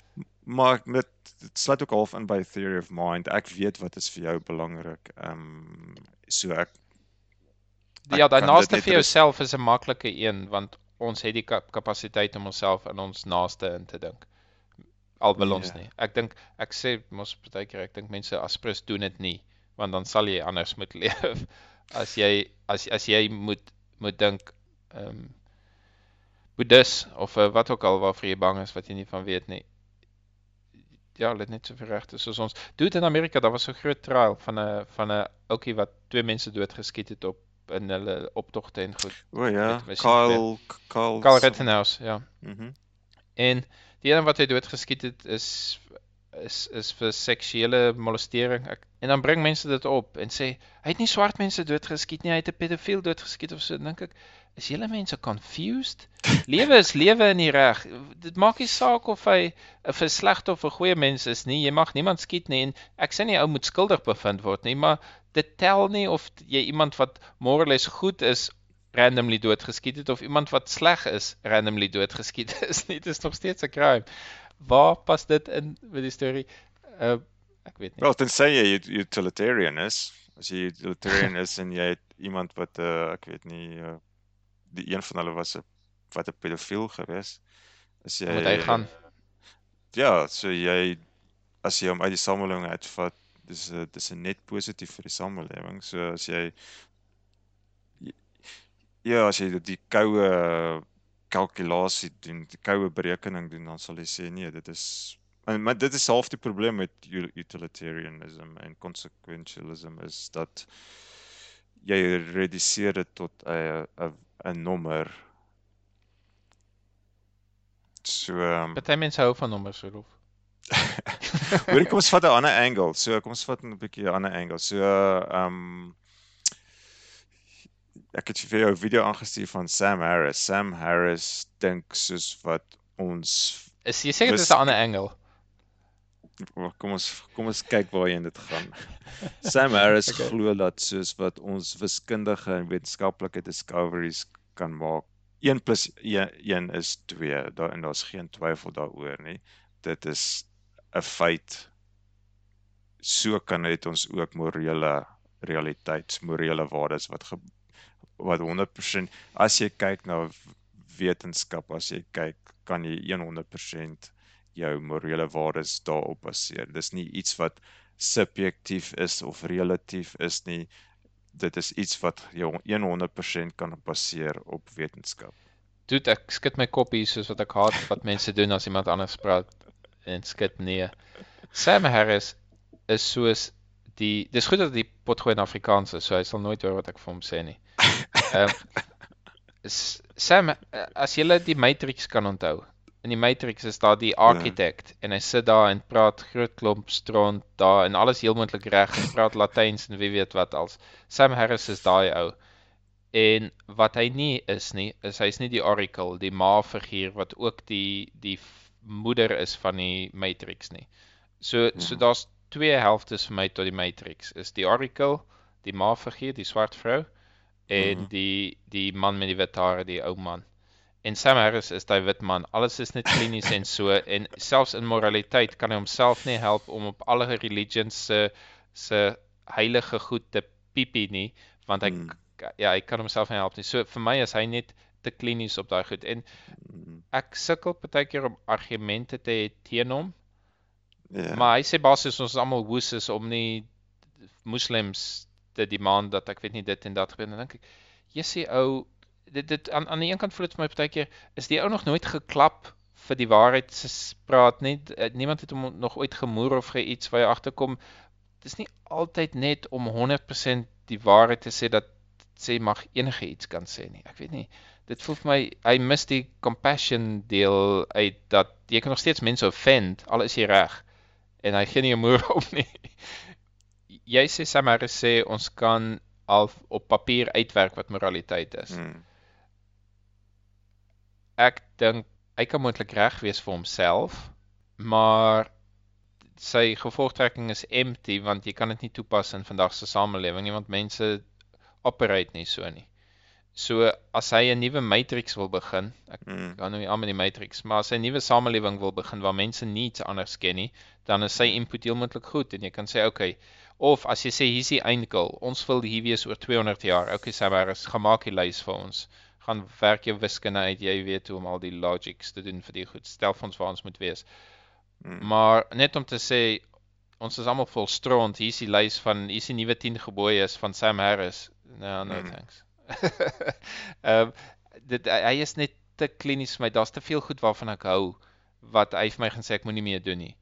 Maar dit dit sluit ook half in by theory of mind. Ek weet wat is vir jou belangrik. Ehm um, so ek Ek Ja, daai naaste vir jouself is 'n maklike een want ons het die kap- kapasiteit om onsself in ons naaste in te dink. Al wil ons Ja. nie. Ek dink ek sê mos baie keer ek dink mense aspres doen dit nie want dan sal jy anders moet [LAUGHS] leef. As jy as as jy moet moet dink ehm um, Boeddhis of uh, wat ook al waarvoor jy bang is wat jy nie van weet nie. Ja, hulle het net soveel regte soos ons. Doet in Amerika, daar was so 'n groot trial van 'n van 'n ouetjie wat twee mense doodgeskiet het op in hulle optogte en goed. o ja, Met- met Kyle Kyle Carl Rittenhouse, ja. Mhm. En die een wat hy doodgeskiet het is is is vir seksuele molestering. Ek, en dan bring mense dit op en sê hy het nie swart mense doodgeskiet nie, hy het 'n pedofiel doodgeskiet of so. Dink ek, is julle mense confused? [LAUGHS] Lewe is lewe in die reg. Dit maak nie saak of hy 'n verslegte of 'n goeie mens is nie. Jy mag niemand skiet nie en ek sê nie ou moet skuldig bevind word nie, maar dit tel nie of jy iemand wat morales goed is randomly doodgeskiet het of iemand wat sleg is randomly doodgeskiet [LAUGHS] is nie. Dit is nog steeds 'n crime. Waar pas dit in met die storie? Uh ek weet nie. Wel, tensy jy ut- utilitarian is. As jy utilitarian is en jy het iemand wat uh, ek weet nie uh, die een van hulle was 'n wat 'n pedofiel gewees. As jy moet hy gaan. Ja, so jy as jy hom uit die samelewing uitvat, dis 'n dis 'n net positief vir die samelewing. So as jy ja, as jy die koue kalkulasie doen, die koue berekening doen, dan sal jy sê nee, dit is en maar dit is half die probleem met utilitarianism en consequentialism is dat jy reduseer dit tot 'n 'n nommer. So ehm Party mense hou van nommers so lof. [LAUGHS] Hoorie, kom ons vat 'n ander angle. So kom ons vat 'n bietjie 'n ander angle. So ehm um, ek het vir jou 'n video aangestuur van Sam Harris. Sam Harris dink soos wat ons Is jy seker dis 'n ander angle? Kom ons kom ons kyk waarheen dit gaan. Sam Harris [LAUGHS] Okay. glo dat soos wat ons wiskundige en wetenskaplike discoveries kan maak, 1 plus 1, 1 is 2. Daar en daar's geen twyfel daaroor nie. Dit is 'n feit so kan het ons ook morele realiteits, morele waardes wat ge, wat 100% as jy kyk na wetenskap, as jy kyk, kan jy 100% jou morele waardes daarop baseer. Dis nie iets wat subjektief is of relatief is nie. Dit is iets wat jy 100% kan baseer op wetenskap. Doet ek skud my kop hier soos wat ek haat wat mense doen as iemand anders praat en skud nee. Sam Harris is soos die dis goed dat die potgooi in Afrikaans is, so hy sal nooit hoor wat ek vir hom sê nie. [LAUGHS] Ehm um, Sam as jy die Matrix kan onthou. In die Matrix is daar die architect ja. en hy sit daar en praat groot klomp stront daar en alles heel moontlik reg en praat [LAUGHS] Latyns en wie weet wat als. Sam Harris is daai ou. En wat hy nie is nie, is hy's nie die oracle, die ma figuur wat ook die die moeder is van die Matrix nie. So so mhm. daar's twee helftes vir my tot die Matrix. Is die oracle, die ma figuur, die swart vrou en mm. die die man met die wit hare, die ou man. En Sam Harris is daai wit man. Alles is net klinies en so en selfs in moraliteit kan hy homself nie help om op alle religions se se heilige goed te piepie nie, want hy mm. ja, hy kan homself nie help nie. So vir my is hy net te klinies op daai goed en hmm. ek sukkel baie keer om argumente te hê teen hom. Ja. Yeah. Maar hy sê basies ons is almal woes is om nie moslems te demand dat ek weet nie dit en dat gebeur en dan dink ek Jessie ou dit dit aan aan die een kant voel dit vir my baie keer is die ou nog nooit geklap vir die waarheid se praat net eh, niemand het hom nog ooit gemoer of ge iets waar jy agterkom. Dis nie altyd net om 100% die waarheid te sê dat sê mag enige iets kan sê nie. Ek weet nie. Dit voel vir my hy mis die compassion deel uit dat jy kan nog steeds mense offend al is jy reg en hy gee nie 'n moer [LAUGHS] op nie. Jy sê Samara sê ons kan al op papier uitwerk wat moraliteit is. Hmm. Ek dink hy kan moontlik reg wees vir homself, maar sy gevolgtrekking is empty want jy kan dit nie toepas in vandag se samelewing nie want mense operate nie so nie. So as hy 'n nuwe matrix wil begin, ek mm. gaan nou nie aan met die matrix, maar as hy 'n nuwe samelewing wil begin waar mense niets anders ken nie, dan is sy input heel moontlik goed en jy kan sê okay, of as jy sê hier's die eindgoal, ons wil hier wees oor 200 jaar. Okay, Samaris, gemaak die lys vir ons. Gaan werk jou wiskunde uit, jy weet hoe om al die logics te doen vir die goed. Stel vir ons waar ons moet wees. Mm. Maar net om te sê ons is almal vol stront, hier's die lys van hier's die nuwe 10 gebooies van Sam Harris. No, no mm. thanks. [LAUGHS] Ehm um, dit hy is net te klinies vir my. Daar's te veel goed waarvan ek hou wat hy vir my gaan sê ek moenie meer doen nie.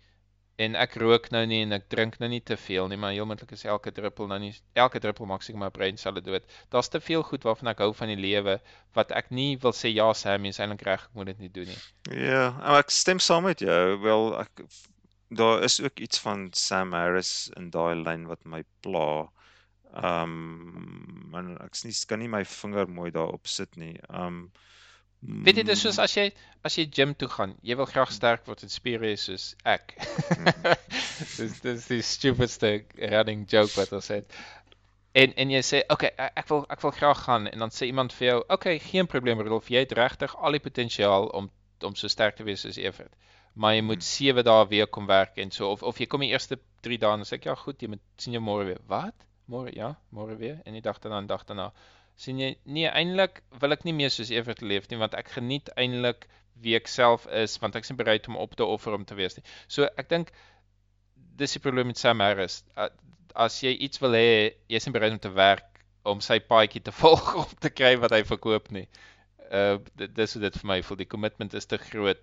En ek rook nou nie en ek drink nou nie te veel nie, maar heel moontlik is elke druppel nou nie elke druppel maak seker my brein sal dood. Daar's te veel goed waarvan ek hou van die lewe wat ek nie wil sê ja, Sam, jy's eintlik reg, ek moet dit nie doen nie. Ja, ek stem saam met jou. Wel ek daar is ook iets van Sam Harris in daai lyn wat my pla. Ehm um, en ek sny kan nie my vinger mooi daarop sit nie. Ehm um, Weet jy dis soos as jy as jy gym toe gaan, jy wil graag sterk word en spiere hê soos ek. [LAUGHS] dis dis die stupidste running joke wat ons het. En en jy sê, "Oké, okay, ek wil ek wil graag gaan." En dan sê iemand vir jou, "Oké, okay, geen probleem, Rolf, jy het regtig al die potensiaal om om so sterk te wees soos Evert." Maar jy moet 7 hmm. dae weer kom werk en so of of jy kom die eerste 3 dae en sê ek, "Ja, goed, jy moet sien jou môre weer." Wat? Môre ja, môre weer en die dag daarna en dag daarna. Sien jy nee eintlik wil ek nie meer soos Evert leef nie want ek geniet eintlik wie ek self is want ek is bereid om op te offer om te wees nie. So ek dink dis die probleem met Sam Harris. As jy iets wil hê, jy is nie bereid om te werk om sy paadjie te [LAUGHS] volg om te kry wat hy verkoop nie. Uh dis hoe dit vir my voel. Die kommitment is te groot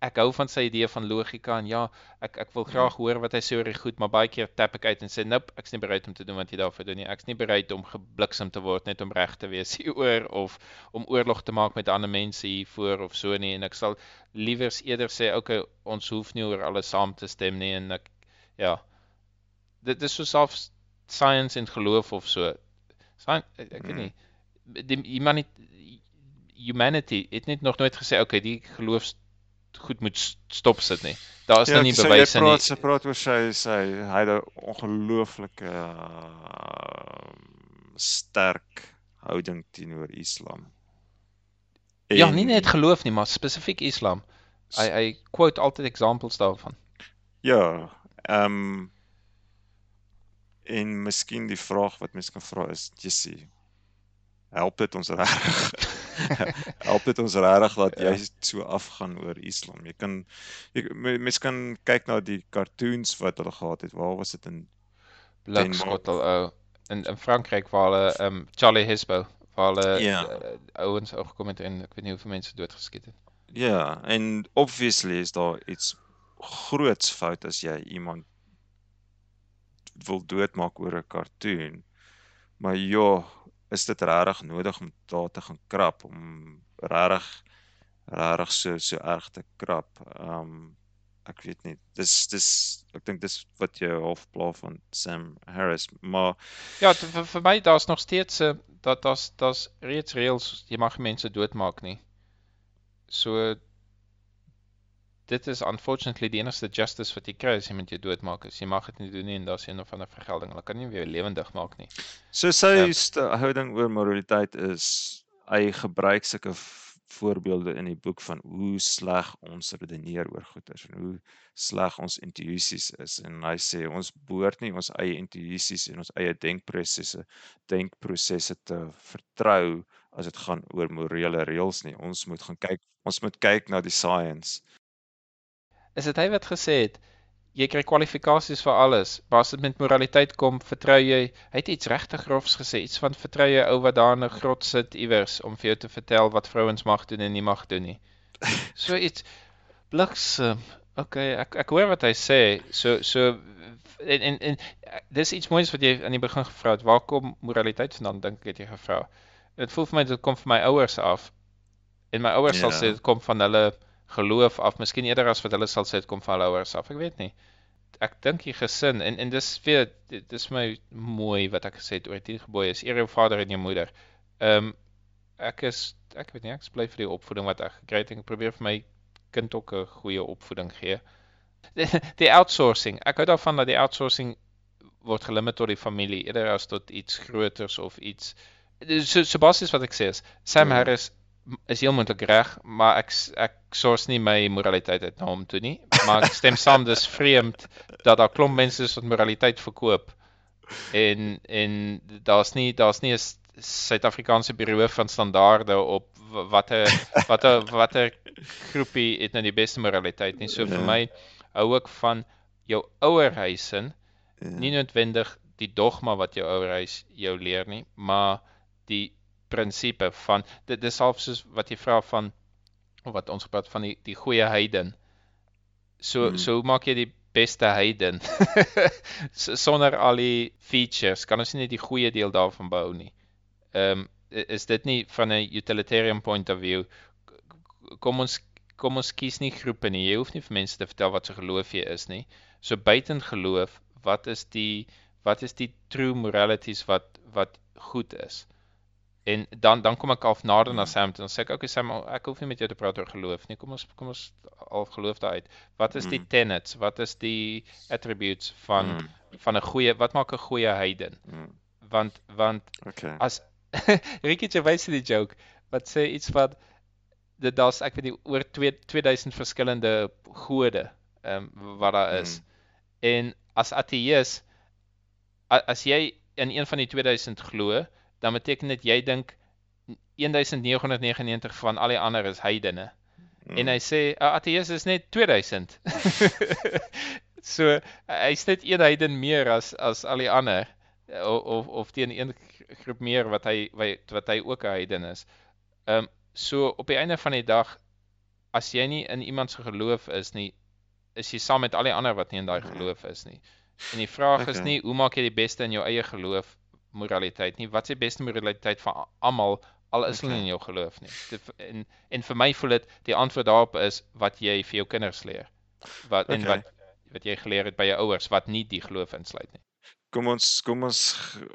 ek hou van sy idee van logika en ja, ek ek wil graag hoor wat hy sê oor die goed, maar baie keer tap ek uit en sê nope, ek's nie bereid om te doen wat jy daarvoor doen nie. Ek's nie bereid om gebliksem te word net om reg te wees [LAUGHS] hieroor of om oorlog te maak met ander mense hiervoor of so nie en ek sal liewers eerder sê okay, ons hoef nie oor alles saam te stem nie en ek ja. Dit is so self science en geloof of so. Science, ek weet nie. Die humanity humanity het net nog nooit gesê okay, die geloofs goed moet stop sit nie. Daar is ja, nou nie bewyse nie. Ja, sy praat oor sy sy hy het 'n ongelooflike uh, sterk houding teenoor Islam. En, ja, nie net geloof nie, maar spesifiek Islam. Hy hy quote altyd examples daarvan. Ja, ehm um, En miskien die vraag wat mense kan vra is, Jessie, help dit ons regtig? [LAUGHS] [LAUGHS] help dit ons regtig dat jy so afgaan oor Islam? Jy kan jy mense kan kyk na die cartoons wat hulle gehad het. Waar was dit in Blikskottel ou in in Frankryk waar hulle um, Charlie Hebdo waar hulle Ja. uh, ouens opgekom het en ek weet nie hoeveel mense doodgeskiet het. Ja, en obviously is daar iets groots fout as jy iemand wil doodmaak oor 'n cartoon. Maar ja, is dit regtig nodig om daar te gaan krap om regtig regtig so so erg te krap? Um ek weet nie. Dis dis ek dink dis wat jy half pla van Sam Harris, maar Ja, vir, vir my daar's nog steeds 'n dat daar's daar's reeds reëls jy mag mense doodmaak nie. So dit is unfortunately die enigste justice wat jy kry as jy met jou doodmaak is. Jy mag dit nie doen nie en daar's een of ander vergelding. Hulle kan nie weer lewendig maak nie. So sy Ja. houding oor moraliteit is hy gebruik sulke voorbeelde in die boek van hoe sleg ons redeneer oor goeters en hoe sleg ons intuïsies is en hy sê ons behoort nie ons eie intuïsies en ons eie denkprosesse denkprosesse te vertrou as dit gaan oor morele reëls nie. Ons moet gaan kyk ons moet kyk na die science. Is dit hy wat gesê het jy kry kwalifikasies vir alles, maar as dit met moraliteit kom, vertrou jy, hy het iets regtig grofs gesê, iets van vertrou jy ou wat daar in 'n grot sit iewers om vir jou te vertel wat vrouens mag doen en nie mag doen nie. [LAUGHS] So iets bliksem. Okay, ek ek hoor wat hy sê. So so en en, en dis iets moois wat jy aan die begin gevra het. Waar kom moraliteit vandaan dink ek het jy gevra. Dit voel vir my dit kom van my ouers af. En my ouers sal Ja. sê dit kom van hulle geloof af, miskien eerder as wat hulle sal sê dit kom van hulle ouers af. Ek weet nie. Ek dink die gesin en en dis weer dis my mooi wat ek gesê het oor die gebooie is eer jou vader en jou moeder. Ehm um, ek is ek weet nie ek bly vir die opvoeding wat ek gekry het en ek probeer vir my kind ook 'n goeie opvoeding gee. Die, die outsourcing. Ek hou daarvan dat die outsourcing word gelimiteer tot die familie eerder as tot iets groters of iets so so basies wat ek sê is Sam Ja. Harris is heel moontlik reg, maar ek ek source nie my moraliteit uit na hom toe nie, maar ek stem saam dis vreemd dat daar klomp mense is wat moraliteit verkoop en en daar's nie daar's nie 'n Suid-Afrikaanse bureau van standaarde op watter watter watter groepie het nou die beste moraliteit nie. So vir Ja. my hou ek van jou ouerhuisin Ja. nie noodwendig die dogma wat jou ouerhuis jou leer nie, maar die prinsipe van dit dis half soos wat jy vra van of wat ons gepraat van die die goeie heiden. So Hmm. so hoe maak jy die beste heiden? [LAUGHS] Sonder al die features kan ons nie net die goeie deel daarvan bou nie. Ehm um, is dit nie van 'n utilitarian point of view kom ons kom ons kies nie groepe nie. Jy hoef nie vir mense te vertel wat se geloof jy is nie. So buiten geloof, wat is die wat is die true moralities wat wat goed is? En dan dan kom ek al nader na Hmm. Sam en sê ek okay Sam, ek hoef nie met jou te praat oor geloof nie. Kom ons kom ons al geloof daaruit. Wat is die Hmm. tenets? Wat is die attributes van Mm, van 'n goeie wat maak 'n goeie heiden? mm, Want want okay. as [LAUGHS] Ricky Gervais het die joke wat sê iets wat dit daar's ek weet nie oor 2 2000 verskillende gode ehm um, wat daar is. Mm. En as ateïs as jy in een van die 2000 glo, dan beteken dit jy dink 1999 van al die ander is heidene. Mm. En hy sê 'n ateïs is net 2000. [LAUGHS] so hy's net een heiden meer as as al die ander of of, of teen een groep meer wat hy wat, wat hy ook 'n heiden is. Ehm um, so op die einde van die dag as jy nie in iemand se geloof is nie, is jy saam met al die ander wat nie in daai geloof is nie. En die vraag is Okay. nie hoe maak jy die beste in jou eie geloof moraliteit nie. Wat is die beste moraliteit vir almal al is hulle Okay. nie in jou geloof nie. Dit, en en vir my voel dit die antwoord daarop is wat jy vir jou kinders leer. Wat en Okay. wat wat jy geleer het by jou ouers wat nie die geloof insluit nie. Kom ons kom ons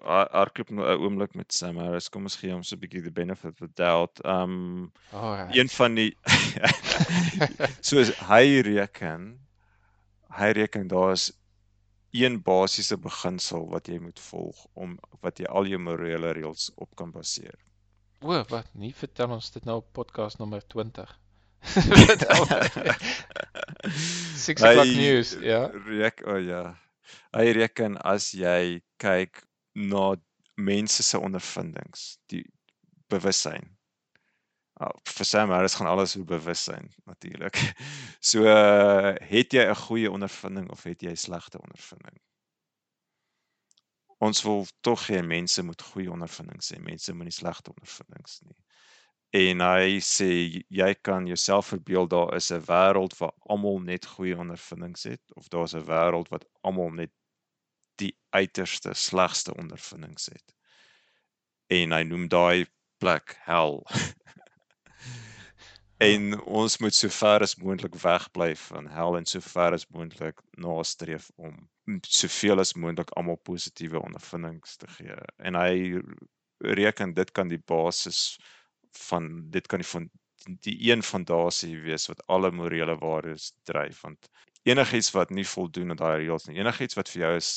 hardloop nou 'n oomblik met Sam Harris. Kom ons gee hom so 'n bietjie the benefit of the doubt. Um Alright. een van die [LAUGHS] soos hy reken hy reken daar's een basiese beginsel wat jy moet volg om wat jy al jou morele reëls op kan baseer. O, wat? Nie vertel ons dit nou op podcast nommer 20. Vertel my. Six o'clock news, ja. Rek, o oh ja. Hy reken as jy kyk na mense se ondervindings, die bewussyn. Vir Sam Harris gaan alles oor bewussyn natuurlik. [LAUGHS] So uh, het jy 'n goeie ondervinding of het jy slegte ondervinding? Ons wil tog hê mense moet goeie ondervindings hê, mense moenie slegte ondervindings nie. En hy sê jy kan jouself verbeel daar is 'n wêreld waar almal net goeie ondervindings het of daar's 'n wêreld wat almal net die uiterste slegste ondervindings het. En hy noem daai plek hel. [LAUGHS] en ons moet so ver as moontlik wegbly van hel en so ver as moontlik nastreef om soveel as moontlik almal positiewe ondervindings te gee. En hy reken dit kan die basis van dit kan die van die een fondasie wees wat alle morele waardes dryf want enigiets wat nie voldoen aan daai reëls nie enigiets wat vir jou is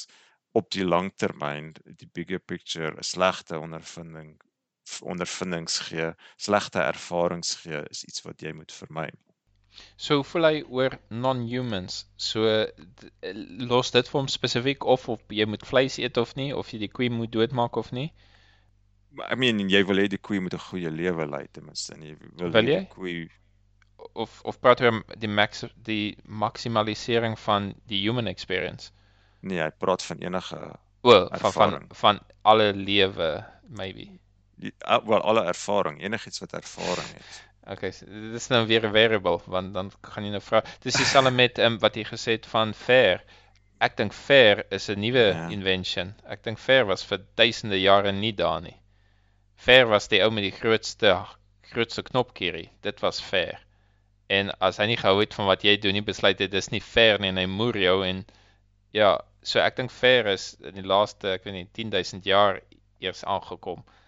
op die lang termyn die bigger picture 'n slegte ondervinding ondervindings gee, slegte ervarings gee is iets wat jy moet vermy. So hoe voel hy oor non-humans? So d- los dit vir hom spesifiek of of jy moet vleis eet of nie of jy die koei moet doodmaak of nie? I mean jy wil hê die koei moet 'n goeie lewe lei ten minste en jy wil, Wil jy? die koei Of of praat hy om die max die maksimalisering van die human experience? nee, hy praat van enige O, van van Ervaring. van alle lewe maybe. Die, wel alle ervaring, enigiets wat ervaring het. Okay, so dit is nou weer 'n variable want dan gaan jy nou vra. Dis dieselfde met um, wat jy gesê het van fair. Ek dink fair is 'n nuwe Ja. invention. Ek dink fair was vir duisende jare nie daar nie. Fair was die ou met die grootste grootste knopkierie. Dit was fair. En as hy nie gehou het van wat jy doen nie, besluit hy dis nie fair nie en hy moer jou en ja, so ek dink fair is in die laaste, ek weet nie, 10000 jaar eers aangekom. Dit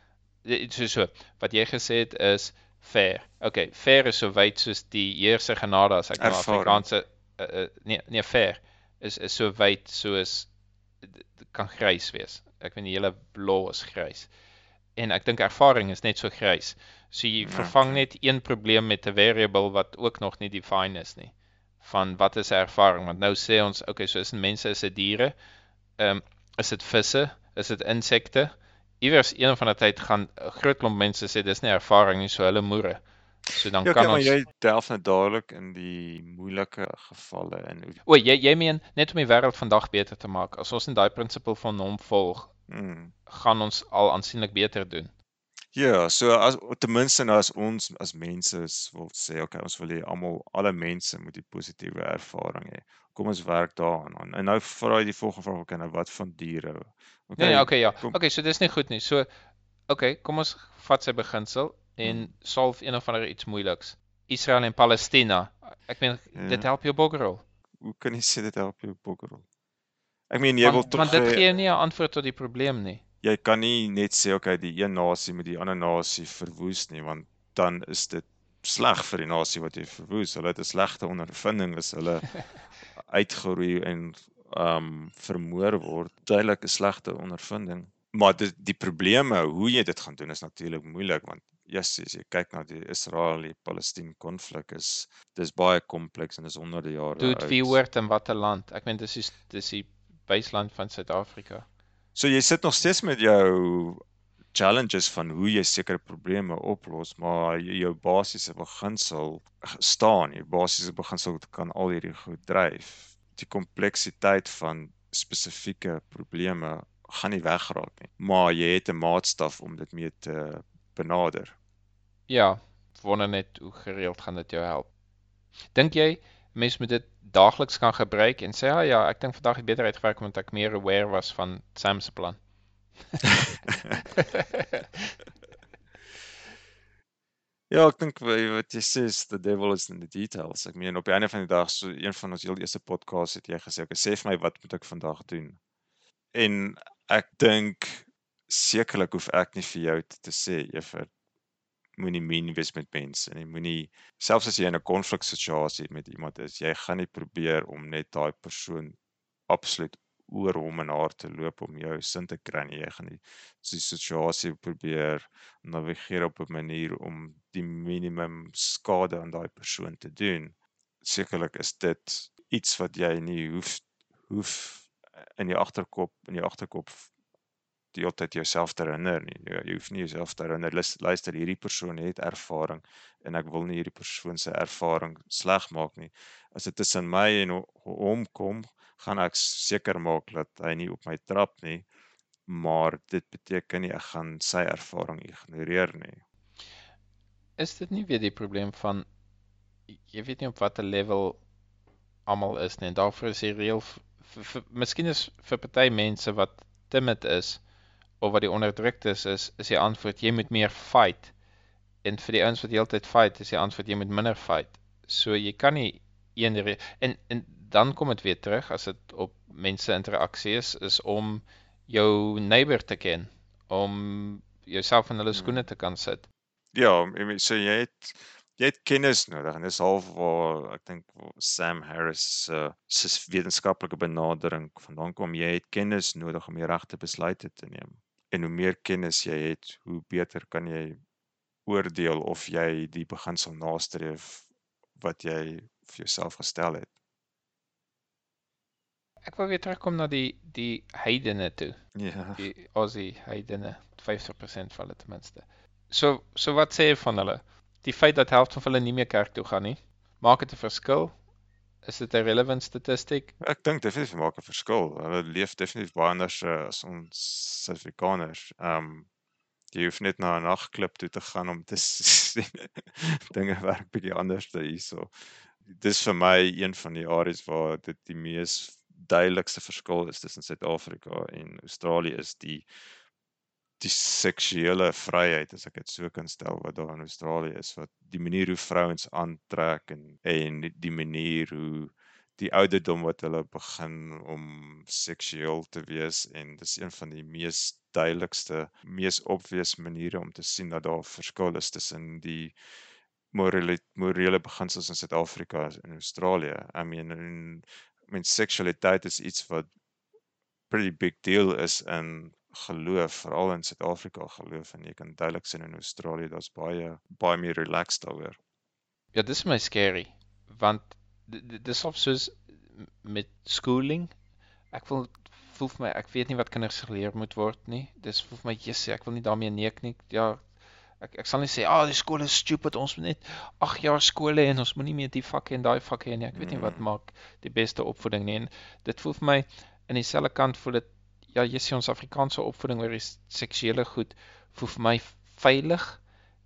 so so wat jy gesê het is fair. Okay, fair is so wyd soos die heerser genade as ek nou. Afrikaanse uh, uh, nee nee fair is is so wyd soos kan grys wees. Ek weet die hele law is grys. En ek dink ervaring is net so grys. So jy Ja, vervang net een probleem met 'n variable wat ook nog nie define is nie. Van wat is ervaring? Want nou sê ons, okay, so is mense, is dit diere? Ehm um, is dit visse? Is dit insekte? Iewers een van die tyd gaan 'n groot klomp mense sê dis nie ervaring nie, so hulle moere. So dan Ja, kan okay, maar ons jy delf net dadelik in die moeilike gevalle hoe O, jy jy meen net om die wêreld vandag beter te maak. As ons net daai prinsipel van hom volg, mm. gaan ons al aansienlik beter doen. Ja, so as ten minste as ons as mense is, wil sê okay, ons wil hê almal alle mense moet die positiewe ervaring hê. Kom ons werk daaraan. En, en nou vra jy die volgende vraag, okay, nou wat van diere? Nee, nee, okay, ja. kom- Okay, so dis nie goed nie. So okay, kom ons vat sy beginsel en Hmm. solve een of ander iets moeiliks. Israel en Palestina. Ek meen Ja. dit help jou boggerel. Hoe kan jy sê dit help jou bokkerrol? Ek meen jy wil Want, tog want dit hê- gee nie 'n antwoord tot die probleem nie. Jy kan nie net sê okay, die een nasie moet die ander nasie verwoes nie, want dan is dit sleg vir die nasie wat jy verwoes. Hulle het 'n slegte ondervinding as hulle [LAUGHS] uitgeroei en um vermoor word. Duidelik 'n slegte ondervinding. Maar dit die probleme hoe jy dit gaan doen is natuurlik moeilik want yes, as jy kyk na die Israel-Palestine konflik is dis baie kompleks en is honderde jare Doet wie oud. hoort in watter land? Ek meen dis is dis die baseland van Suid-Afrika. So jy sit nog steeds met jou challenges van hoe jy sekere probleme oplos, maar jou basiese beginsel staan, jou basiese beginsel kan al hierdie goed dryf. Die kompleksiteit van spesifieke probleme gaan nie wegraak nie, maar jy het 'n maatstaf om dit mee te benader. Ja, wonder net hoe gereeld gaan dit jou help. Dink jy mense moet dit daagliks kan gebruik en sê ja, ja, ek dink vandag het beter uitgewerk omdat ek meer aware was van Sam se plan. [LAUGHS] Ja, ek dink wa- wat jy sê is the devil is in the details. Ek meen op die einde van die dag so een van ons heel eerste podcast het jy gesê, "Oké, sê vir my wat moet ek vandag doen?" En ek dink sekerlik hoef ek nie vir jou te, te sê Evert moenie mean wees met mense nie. Moenie selfs as jy in 'n konfliksituasie met iemand is, jy gaan nie probeer om net daai persoon absoluut oor hom en haar te loop om jou sin te kry nie. Jy gaan die die situasie probeer navigeer op 'n manier om die minimum skade aan daai persoon te doen. Sekerlik is dit iets wat jy nie hoef hoef in die agterkop in die agterkop die hele tyd jouself te herinner nie. Jy, jy hoef nie jouself te herinner luister hierdie persoon het ervaring en ek wil nie hierdie persoon se ervaring sleg maak nie. As dit tussen my en ho- hom kom, gaan ek seker maak dat hy nie op my trap nie. Maar dit beteken nie ek gaan sy ervaring ignoreer nie. Is dit nie weer die probleem van jy weet nie op watter level almal is nie. En daarvoor is die reël miskien is vir party mense wat timid is of wat die onderdruktes is, is die antwoord jy moet meer fight. En vir die ouens wat heeltyd fight, is die antwoord jy moet minder fight. So jy kan nie een en en dan kom dit weer terug as dit op mense interaksie is, is om jou neighbor te ken, om jouself in hulle skoene te kan sit. Ja, ek meen, so jy het jy het kennis nodig en dis half waar ek dink Sam Harris se se wetenskaplike benadering vandaan kom. Jy het kennis nodig om die regte besluite te neem. En hoe meer kennis jy het, hoe beter kan jy oordeel of jy die beginsel nastreef wat jy vir jouself gestel het. Ek wil weer terugkom na die die heidene toe. Ja. die Aussie heidene, 50% van hulle ten minste. So so wat sê jy van hulle? Die feit dat helfte van hulle nie meer kerk toe gaan nie, maak dit 'n verskil? Is dit 'n relevant statistiek? Ek dink definitief maak 'n verskil. Hulle leef definitief baie anders uh, as ons Suid-Afrikaners. Ehm um, jy hoef net na 'n nagklub toe te gaan om te [LAUGHS] sien dinge werk bietjie anders te hierso. Dis vir my een van die areas waar dit die mees duidelikste verskil is tussen Suid-Afrika en Australië is die die seksuele vryheid as ek dit so kan stel wat daar in Australië is wat die manier hoe vrouens aantrek en en die- manier hoe die ouderdom wat hulle begin om seksueel te wees en dis een van die mees duidelikste mees obvious maniere om te sien dat daar verskil is tussen die morele morele beginsels in Suid-Afrika en Australië. I mean in I mean seksualiteit is iets wat pretty big deal is in geloof, veral in Suid-Afrika geloof en jy kan duidelik sien in Australië daar's baie baie meer relaxed daaroor. Ja, dis my scary want di- di- dis of soos met schooling. Ek wil voel vir my ek weet nie wat kinders geleer moet word nie. Dis voel vir my jissie, ek wil nie daarmee neek nie. Ja, ek ek sal nie sê, "Ag, oh, die skool is stupid, ons moet net 8 jaar skool hê en ons moenie meer die vakke en daai vakke hê nie." Ek weet nie wat Mm. maak die beste opvoeding nie. En dit voel vir my in dieselfde kant voel dit ja, jy sien ons Afrikaanse opvoeding oor die seksuele goed voel vir my veilig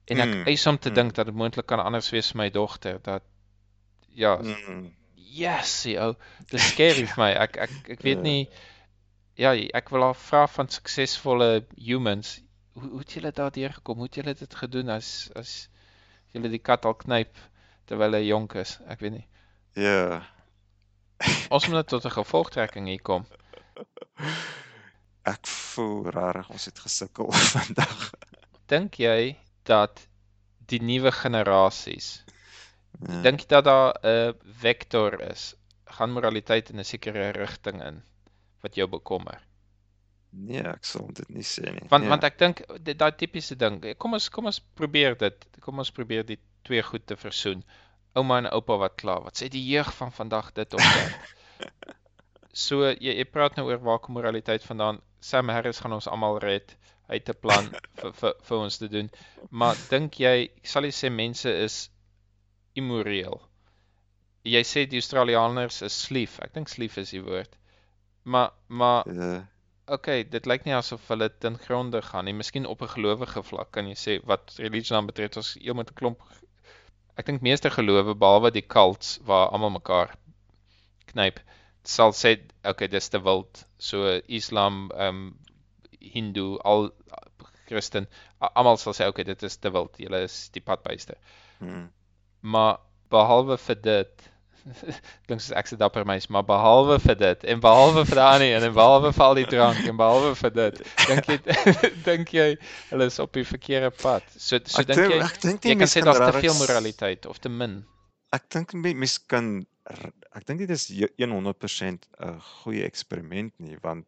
en ek Mm, eis om te mm. dink dat dit moontlik kan anders wees vir my dogter dat ja, Mm. yes, ou, dis scary vir my. Ek ek ek weet Ja. nie ja, ek wil haar vra van suksesvolle humans, hoe hoe het julle daardeur gekom? Hoe het julle dit gedoen as as julle die kat al knyp terwyl hy jonk is? Ek weet nie. Ja. Ons moet net tot 'n gevolgtrekking hier kom. [LAUGHS] Ek voel rarig ons het gesukkel [LAUGHS] vandag. Dink jy dat die nuwe generasies Ja. dink jy dat daar 'n vektor is? Gaan moraliteit in 'n sekere rigting in wat jou bekommer? Nee, ek sal dit nie sê nie. Want ja. want ek dink daai tipiese ding. Kom ons kom ons probeer dit. Kom ons probeer die twee goed te versoen. Ouma en oupa wat kla. Wat sê die jeug van vandag dit of dat? [LAUGHS] so jy, jy praat nou oor waar kom moraliteit vandaan? Sam Harris gaan ons almal red. Het 'n plan [LAUGHS] vir vir vir ons te doen. Maar dink jy sal jy sê mense is immoreel? Jy sê die Australiërs is slief. Ek dink slief is die woord. Maar maar Ja. Okay, dit lyk nie asof hulle ten gronde gaan nie. Miskien op 'n gelowige vlak kan jy sê wat religie dan betref, ons heel met 'n klomp ek dink meeste gelowe behalwe die cults waar almal mekaar knyp, sal sê okay, dis te wild. So Islam, ehm um, Hindu, al Christen, almal sal sê okay, dit is te wild. Julle is die padbuiste. Mm. Maar behalwe vir dit [LAUGHS] klink soos ek se dapper meisie, maar behalwe vir dit en behalwe vir daai een en behalwe vir al die drank en behalwe vir dit, dink jy [LAUGHS] dink jy hulle is op die verkeerde pad. So so dink jy ek dink jy kan mens sê daar's te veel moraliteit of te min. Ek dink me- mens kan ek dink dit is je- 100% 'n goeie eksperiment nie want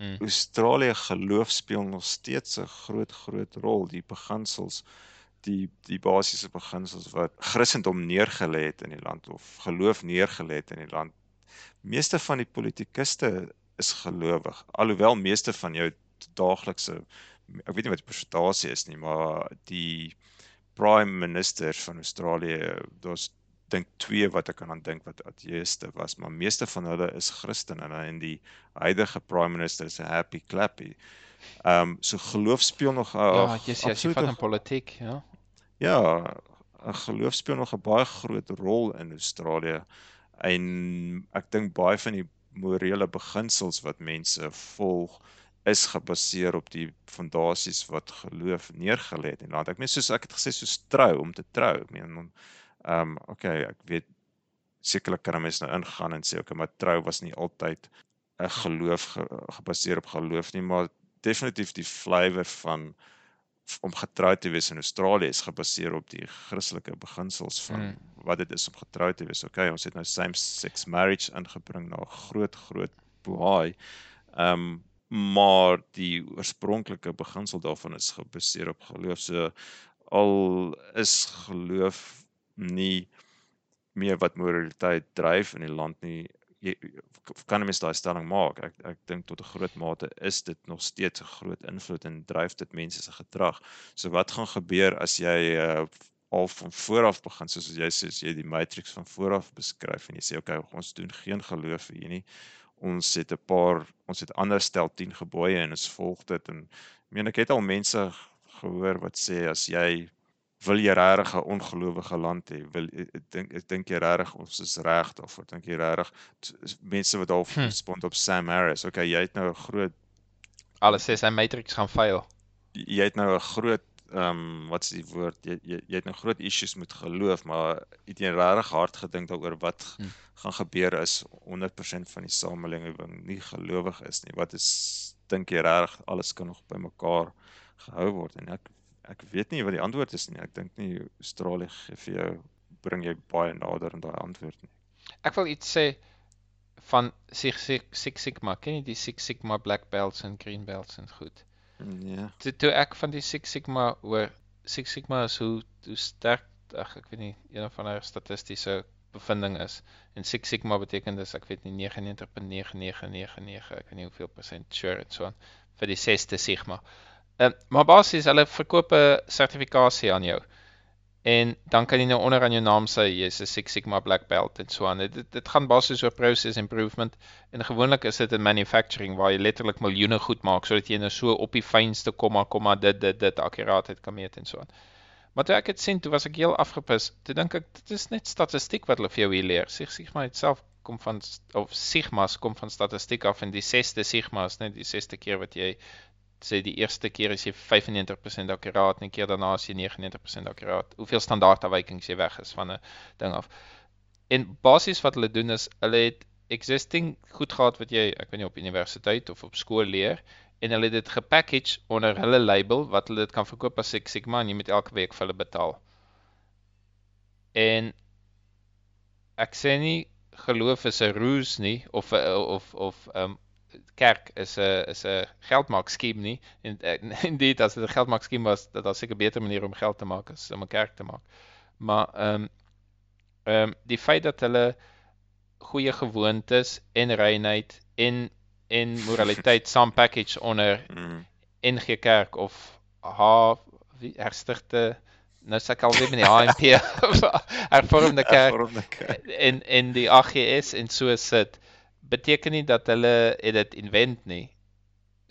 Mm. Australië geloof speel nog steeds 'n groot groot rol die beginsels die die basiese beginsels wat Christendom neergelê het in die land of geloof neergelê het in die land. Meeste van die politikuste is gelowig. Alhoewel meeste van jou daaglikse ek weet nie wat die persentasie is nie, maar die prime ministers van Australië, daar's dink twee wat ek kan aan dink wat ateëste was, maar meeste van hulle is Christene en die huidige prime minister is 'n happy clappy. Ehm um, so geloof speel nog 'n Ja, jy sê as jy vat in politiek, ja. Ja, geloof speel nog 'n baie groot rol in Australië en ek dink baie van die morele beginsels wat mense volg is gebaseer op die fondasies wat geloof neergelê het die land. Ek meen soos ek het gesê soos trou om te trou. Ek meen ehm um, okay, ek weet sekerlik kan 'n mens nou ingaan en sê okay, maar trou was nie altyd 'n geloof ge, gebaseer op geloof nie, maar definitief die flavour van om getrou te wees in Australië is gebaseer op die Christelike beginsels van mm. wat dit is om getrou te wees. Okay, ons het nou same sex marriage ingebring na 'n groot groot boei. Ehm um, maar die oorspronklike beginsel daarvan is gebaseer op geloof. So al is geloof nie meer wat moraliteit dryf in die land nie. Jy kan mens daai stelling maak. Ek ek dink tot 'n groot mate is dit nog steeds 'n groot invloed en dryf dit mense se gedrag. So wat gaan gebeur as jy uh, al van vooraf begin soos jy sê jy die matrix van vooraf beskryf en jy sê okay, ons doen geen geloof hier nie ons het 'n paar ons het ander stel 10 gebooie en ons volg dit en ek meen ek het al mense gehoor wat sê as jy wil jy regtig 'n ongelowige land hê? Wil ek dink ek dink jy regtig ons is reg daarvoor? Dink jy regtig mense wat al hm. respond op Sam Harris okay jy het nou 'n groot alles sê sy matrix gaan fail jy het nou 'n groot ehm um, wat is die woord? Jy, jy jy het nou groot issues met geloof maar het jy regtig hard gedink daaroor wat hm. gaan gebeur as 100% van die samelewing nie gelowig is nie? Wat is dink jy regtig alles kan nog bymekaar gehou word? En ek ek weet nie wat die antwoord is nie ek dink nie Australië gee vir jou bring jy baie nader aan daai antwoord nie ek wil iets sê van Six Sigma ken jy die Six Sigma black belts en green belts en goed Ja. Toe toe ek van die Six Sigma hoor, Six Sigma is hoe hoe sterk ag ek weet nie een van hulle statistiese bevinding is. En Six Sigma beteken dis ek weet nie 99.9999 ek weet nie hoeveel persent sure dit so aan vir die 6ste Sigma. Ehm uh, maar basies hulle verkoop 'n sertifikasie aan jou en dan kan jy nou onder aan jou naam sê jy's 'n Six Sigma black belt en so aan. Dit dit gaan basies oor process improvement en gewoonlik is dit in manufacturing waar jy letterlik miljoene goed maak sodat jy nou so op die fynste komma komma dit dit dit akkuraatheid kan meet en so aan. Maar toe ek dit sien, toe was ek heel afgepis. Toe dink ek dit is net statistiek wat hulle vir jou hier leer. Six Sigma self kom van of sigmas kom van statistiek af en die 6ste sigma is net die 6ste keer wat jy sê die eerste keer is jy 95% akkuraat en die keer daarna is jy 99% akkuraat. Hoeveel standaardafwykings jy weg is van 'n ding af. En basies wat hulle doen is hulle het existing goed gehad wat jy ek weet nie op universiteit of op skool leer en hulle het dit gepackage onder hulle label wat hulle dit kan verkoop as Six Sigma en jy moet elke week vir hulle betaal. En ek sê nie geloof is 'n ruse nie of of of ehm um, kerk is 'n is 'n geldmaak skema nie. En indeed as [LAUGHS] dit 'n geldmaak skema was, dat daar seker beter maniere om geld te maak as om 'n kerk te maak. Maar ehm um, ehm um, die feit dat hulle goeie gewoontes en reinheid en en moraliteit [LAUGHS] saam package onder mm. NG Kerk of H wie herstigte nou sê ek al weer met die HMP [LAUGHS] hervormde kerk en en die AGS en so sit beteken nie dat hulle dit invent nie.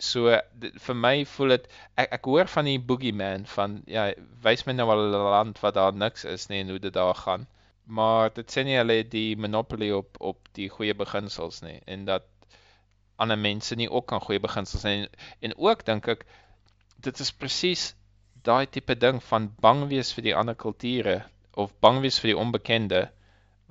So dit, vir my voel dit ek ek hoor van die boogeyman van ja, wys my nou al 'n land wat daar niks is nie en hoe dit daar gaan. Maar dit sê nie hulle het die monopoly op op die goeie beginsels nie en dat ander mense nie ook kan goeie beginsels hê en, en ook dink ek dit is presies daai tipe ding van bang wees vir die ander kulture of bang wees vir die onbekende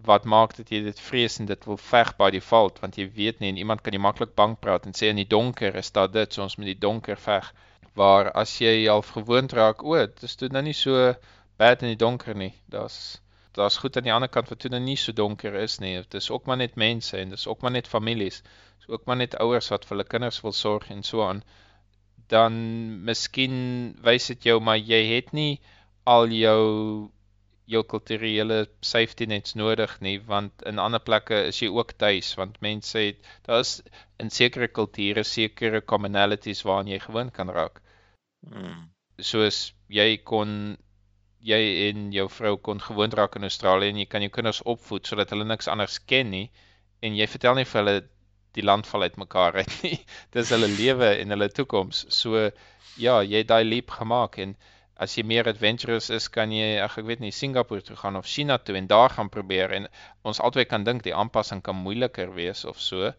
wat maak dat jy dit vrees en dit wil veg by default want jy weet nie en iemand kan jy maklik bang praat en sê in die donker is daar dit so ons met die donker veg. Waar as jy al gewoond raak o dit is toe nou nie so bad in die donker nie. Daar's daar's goed aan die ander kant wat toe nou nie so donker is nie. Dit is ook maar net mense en dis ook maar net families. Dis ook maar net ouers wat vir hulle kinders wil sorg en so aan. Dan miskien wys dit jou maar jy het nie al jou jou kulturele safety nets nodig nie want in ander plekke is jy ook tuis want mense het daar's in sekere kulture sekere commonalities waaraan jy gewoond kan raak. Mm. Soos jy kon jy en jou vrou kon gewoond raak in Australië en jy kan jou kinders opvoed sodat hulle niks anders ken nie en jy vertel nie vir hulle die land val uitmekaar uit [LAUGHS] nie. Dis hulle lewe en hulle toekoms. So ja, jy het daai leap gemaak en as jy meer adventurous is, kan jy ag ek weet nie Singapore toe gaan of China toe en daar gaan probeer en ons albei kan dink die aanpassing kan moeiliker wees of so.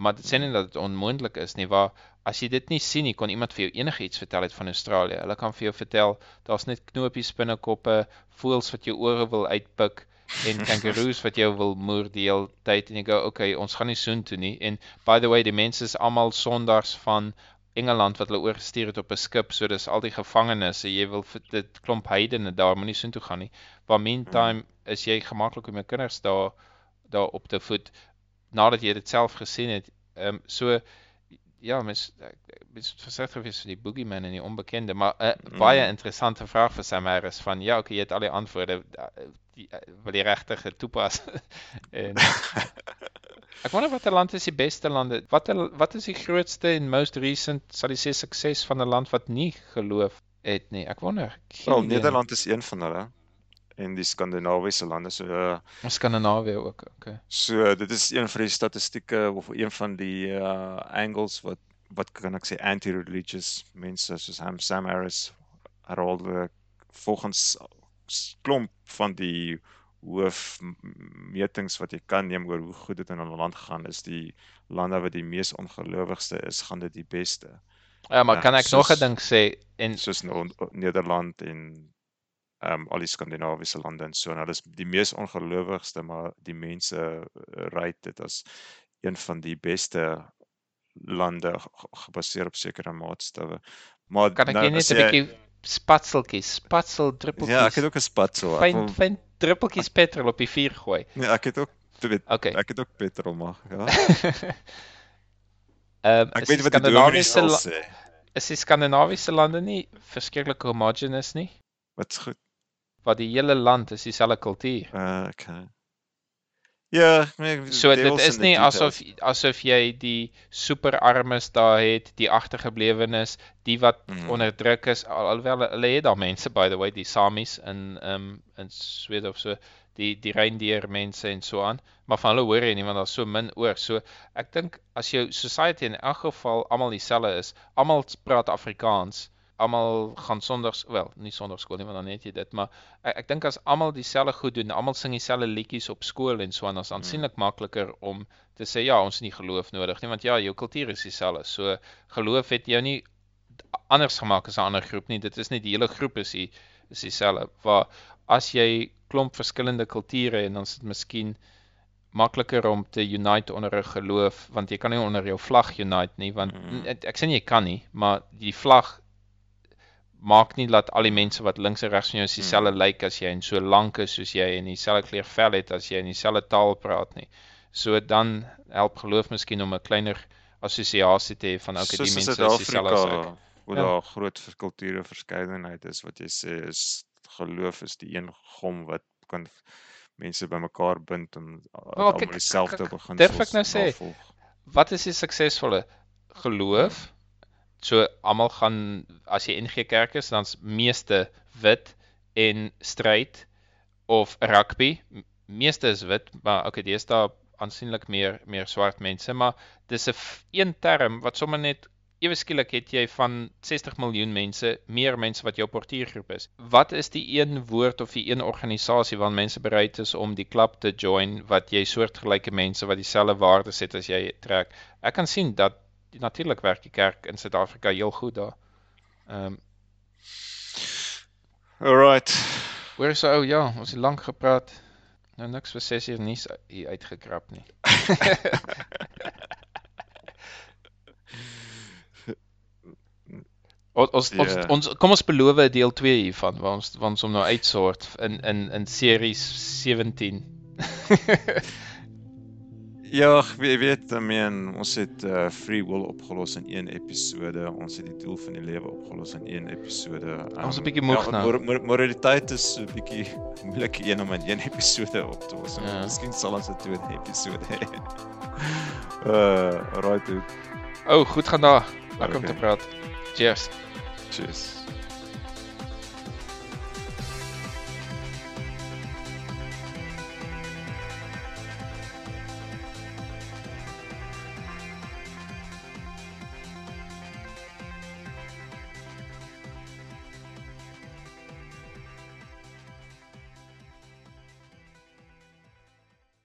Maar dit sê nie dat dit onmoontlik is nie, waar as jy dit nie sien nie, kon iemand vir jou enigiets vertel het van Australië. Hulle kan vir jou vertel daar's net knopies binnekoppe, voëls wat jou ore wil uitpik en [LAUGHS] kangaroos wat jou wil moer die hele tyd en jy go okay, ons gaan nie soontoe nie. En by the way, die mense is almal sondags van Engeland wat hulle oorgestuur het op 'n skip, so dis al die gevangenes, jy wil vir dit klomp heidene daar moenie soontoe gaan nie. Maar meantime is jy gemaklik om jou kinders daar daar op te voed nadat jy dit self gesien het. Ehm um, so ja, mens mens versigtig wees vir die boogeyman en die onbekende, maar 'n uh, baie interessante vraag vir Sam Harris van ja, okay, jy het al die antwoorde die wil die regtig toepas. [LAUGHS] en [LAUGHS] Ek wonder watter land is die beste lande? Watter wat is die grootste en most recent sal jy sê sukses van 'n land wat nie geloof het nie? Ek wonder. Wel, Nederland is een van hulle en die Skandinawiese lande so uh, Skandinawië ook, okay. So dit is een van die statistieke of een van die uh angles wat wat kan ek sê anti-religious mense soos Ham Sam Harris herhaalde volgens klomp van die hoofmetings wat jy kan neem oor hoe goed dit in 'n land gaan is die lande wat die mees ongelowigste is gaan dit die beste. Ja, maar kan ek soos, nog 'n ding sê en soos Nederland en ehm um, al die skandinawiese lande en so en hulle is die mees ongelowigste maar die mense ry dit as een van die beste lande gebaseer op sekere maatstawwe. Maar kan ek nou, net 'n bietjie spatseltjies, spatsel druppeltjies. Ja, ek het ook 'n spatsel. Fyn fyn druppeltjies petrol op die vuur gooi. Nee, ek het ook weet, okay. ek het ook petrol mag, ja. [LAUGHS] Ehm um, ek weet wat die Skandinawiese sê. Is die Skandinawiese lande nie verskriklik homogeneous nie? Wat's goed? Wat die hele land is dieselfde kultuur. Uh, okay. Ja, nee, so dit is nie asof asof jy die superarmes daar het, die agtergeblewenes, die wat mm. onderdruk is, al, alhoewel hulle het daar mense by the way, die Samis in um in Swede of so, die die reindeer mense en so aan, maar van hulle hoor jy nie want daar's so min oor. So ek dink as jou society in elk geval almal dieselfde is, almal praat Afrikaans, almal gaan sonderdags wel nie sonderskool nie want dan net jy dit maar ek, ek dink as almal dieselfde goed doen almal sing dieselfde liedjies op skool en so aan dan aansienlik hmm. makliker om te sê ja ons het nie geloof nodig nie want ja jou kultuur is dieselfde so geloof het jou nie anders gemaak as 'n ander groep nie dit is nie die hele groep is die is dieselfde waar as jy klomp verskillende kulture en dan is dit miskien makliker om te unite onder 'n geloof want jy kan nie onder jou vlag unite nie want mm. ek sê nie jy kan nie maar die vlag maak nie dat al die mense wat links en regs van jou is dieselfde hmm. lyk like as jy en so lank is soos jy en dieselfde kleur vel het as jy en dieselfde taal praat nie. So dan help geloof miskien om 'n kleiner assosiasie te hê van okay die mense is dieselfde as ek. Waar ja. daar groot kulture verskeidenheid is wat jy sê is geloof is die een gom wat kan mense bymekaar bind om almal dieselfde begin. Durf ek nou sê wat is die suksesvolle geloof? Hmm So almal gaan as jy NG Kerk is, dan's meeste wit en stryd of rugby. Meeste is wit, maar okay, dis daar aansienlik meer meer swart mense, maar dis 'n een term wat sommer net ewe skielik het jy van 60 miljoen mense, meer mense wat jou portiergroep is. Wat is die een woord of die een organisasie waar mense bereid is om die klub te join wat jy soortgelyke mense wat dieselfde waardes het as jy trek? Ek kan sien dat natuurlik werk die kerk in Suid-Afrika heel goed daar. Ehm um, Alright. Hoor so ou ja, ons het lank gepraat. Nou niks vir 6 uur nuus hier uitgekrap nie. [LAUGHS] ons ons, yeah. ons ja. ons kom ons beloof 'n deel 2 hiervan waar ons waar ons hom nou uitsort in in in series 17. [LAUGHS] Ja, jy weet, I mean, ons het uh, free will opgelos in een episode. Ons het die doel van die lewe opgelos in een episode. Um, Ons is 'n bietjie moeg nou. mor mor moraliteit is 'n bietjie [LAUGHS] moeilik een om in een episode op te los. Ja. Ja. Miskien sal ons 'n tweede episode hê. [LAUGHS] uh, right, dude. O, oh, goed gaan daar. Lekker om Okay. te praat. Cheers. Cheers.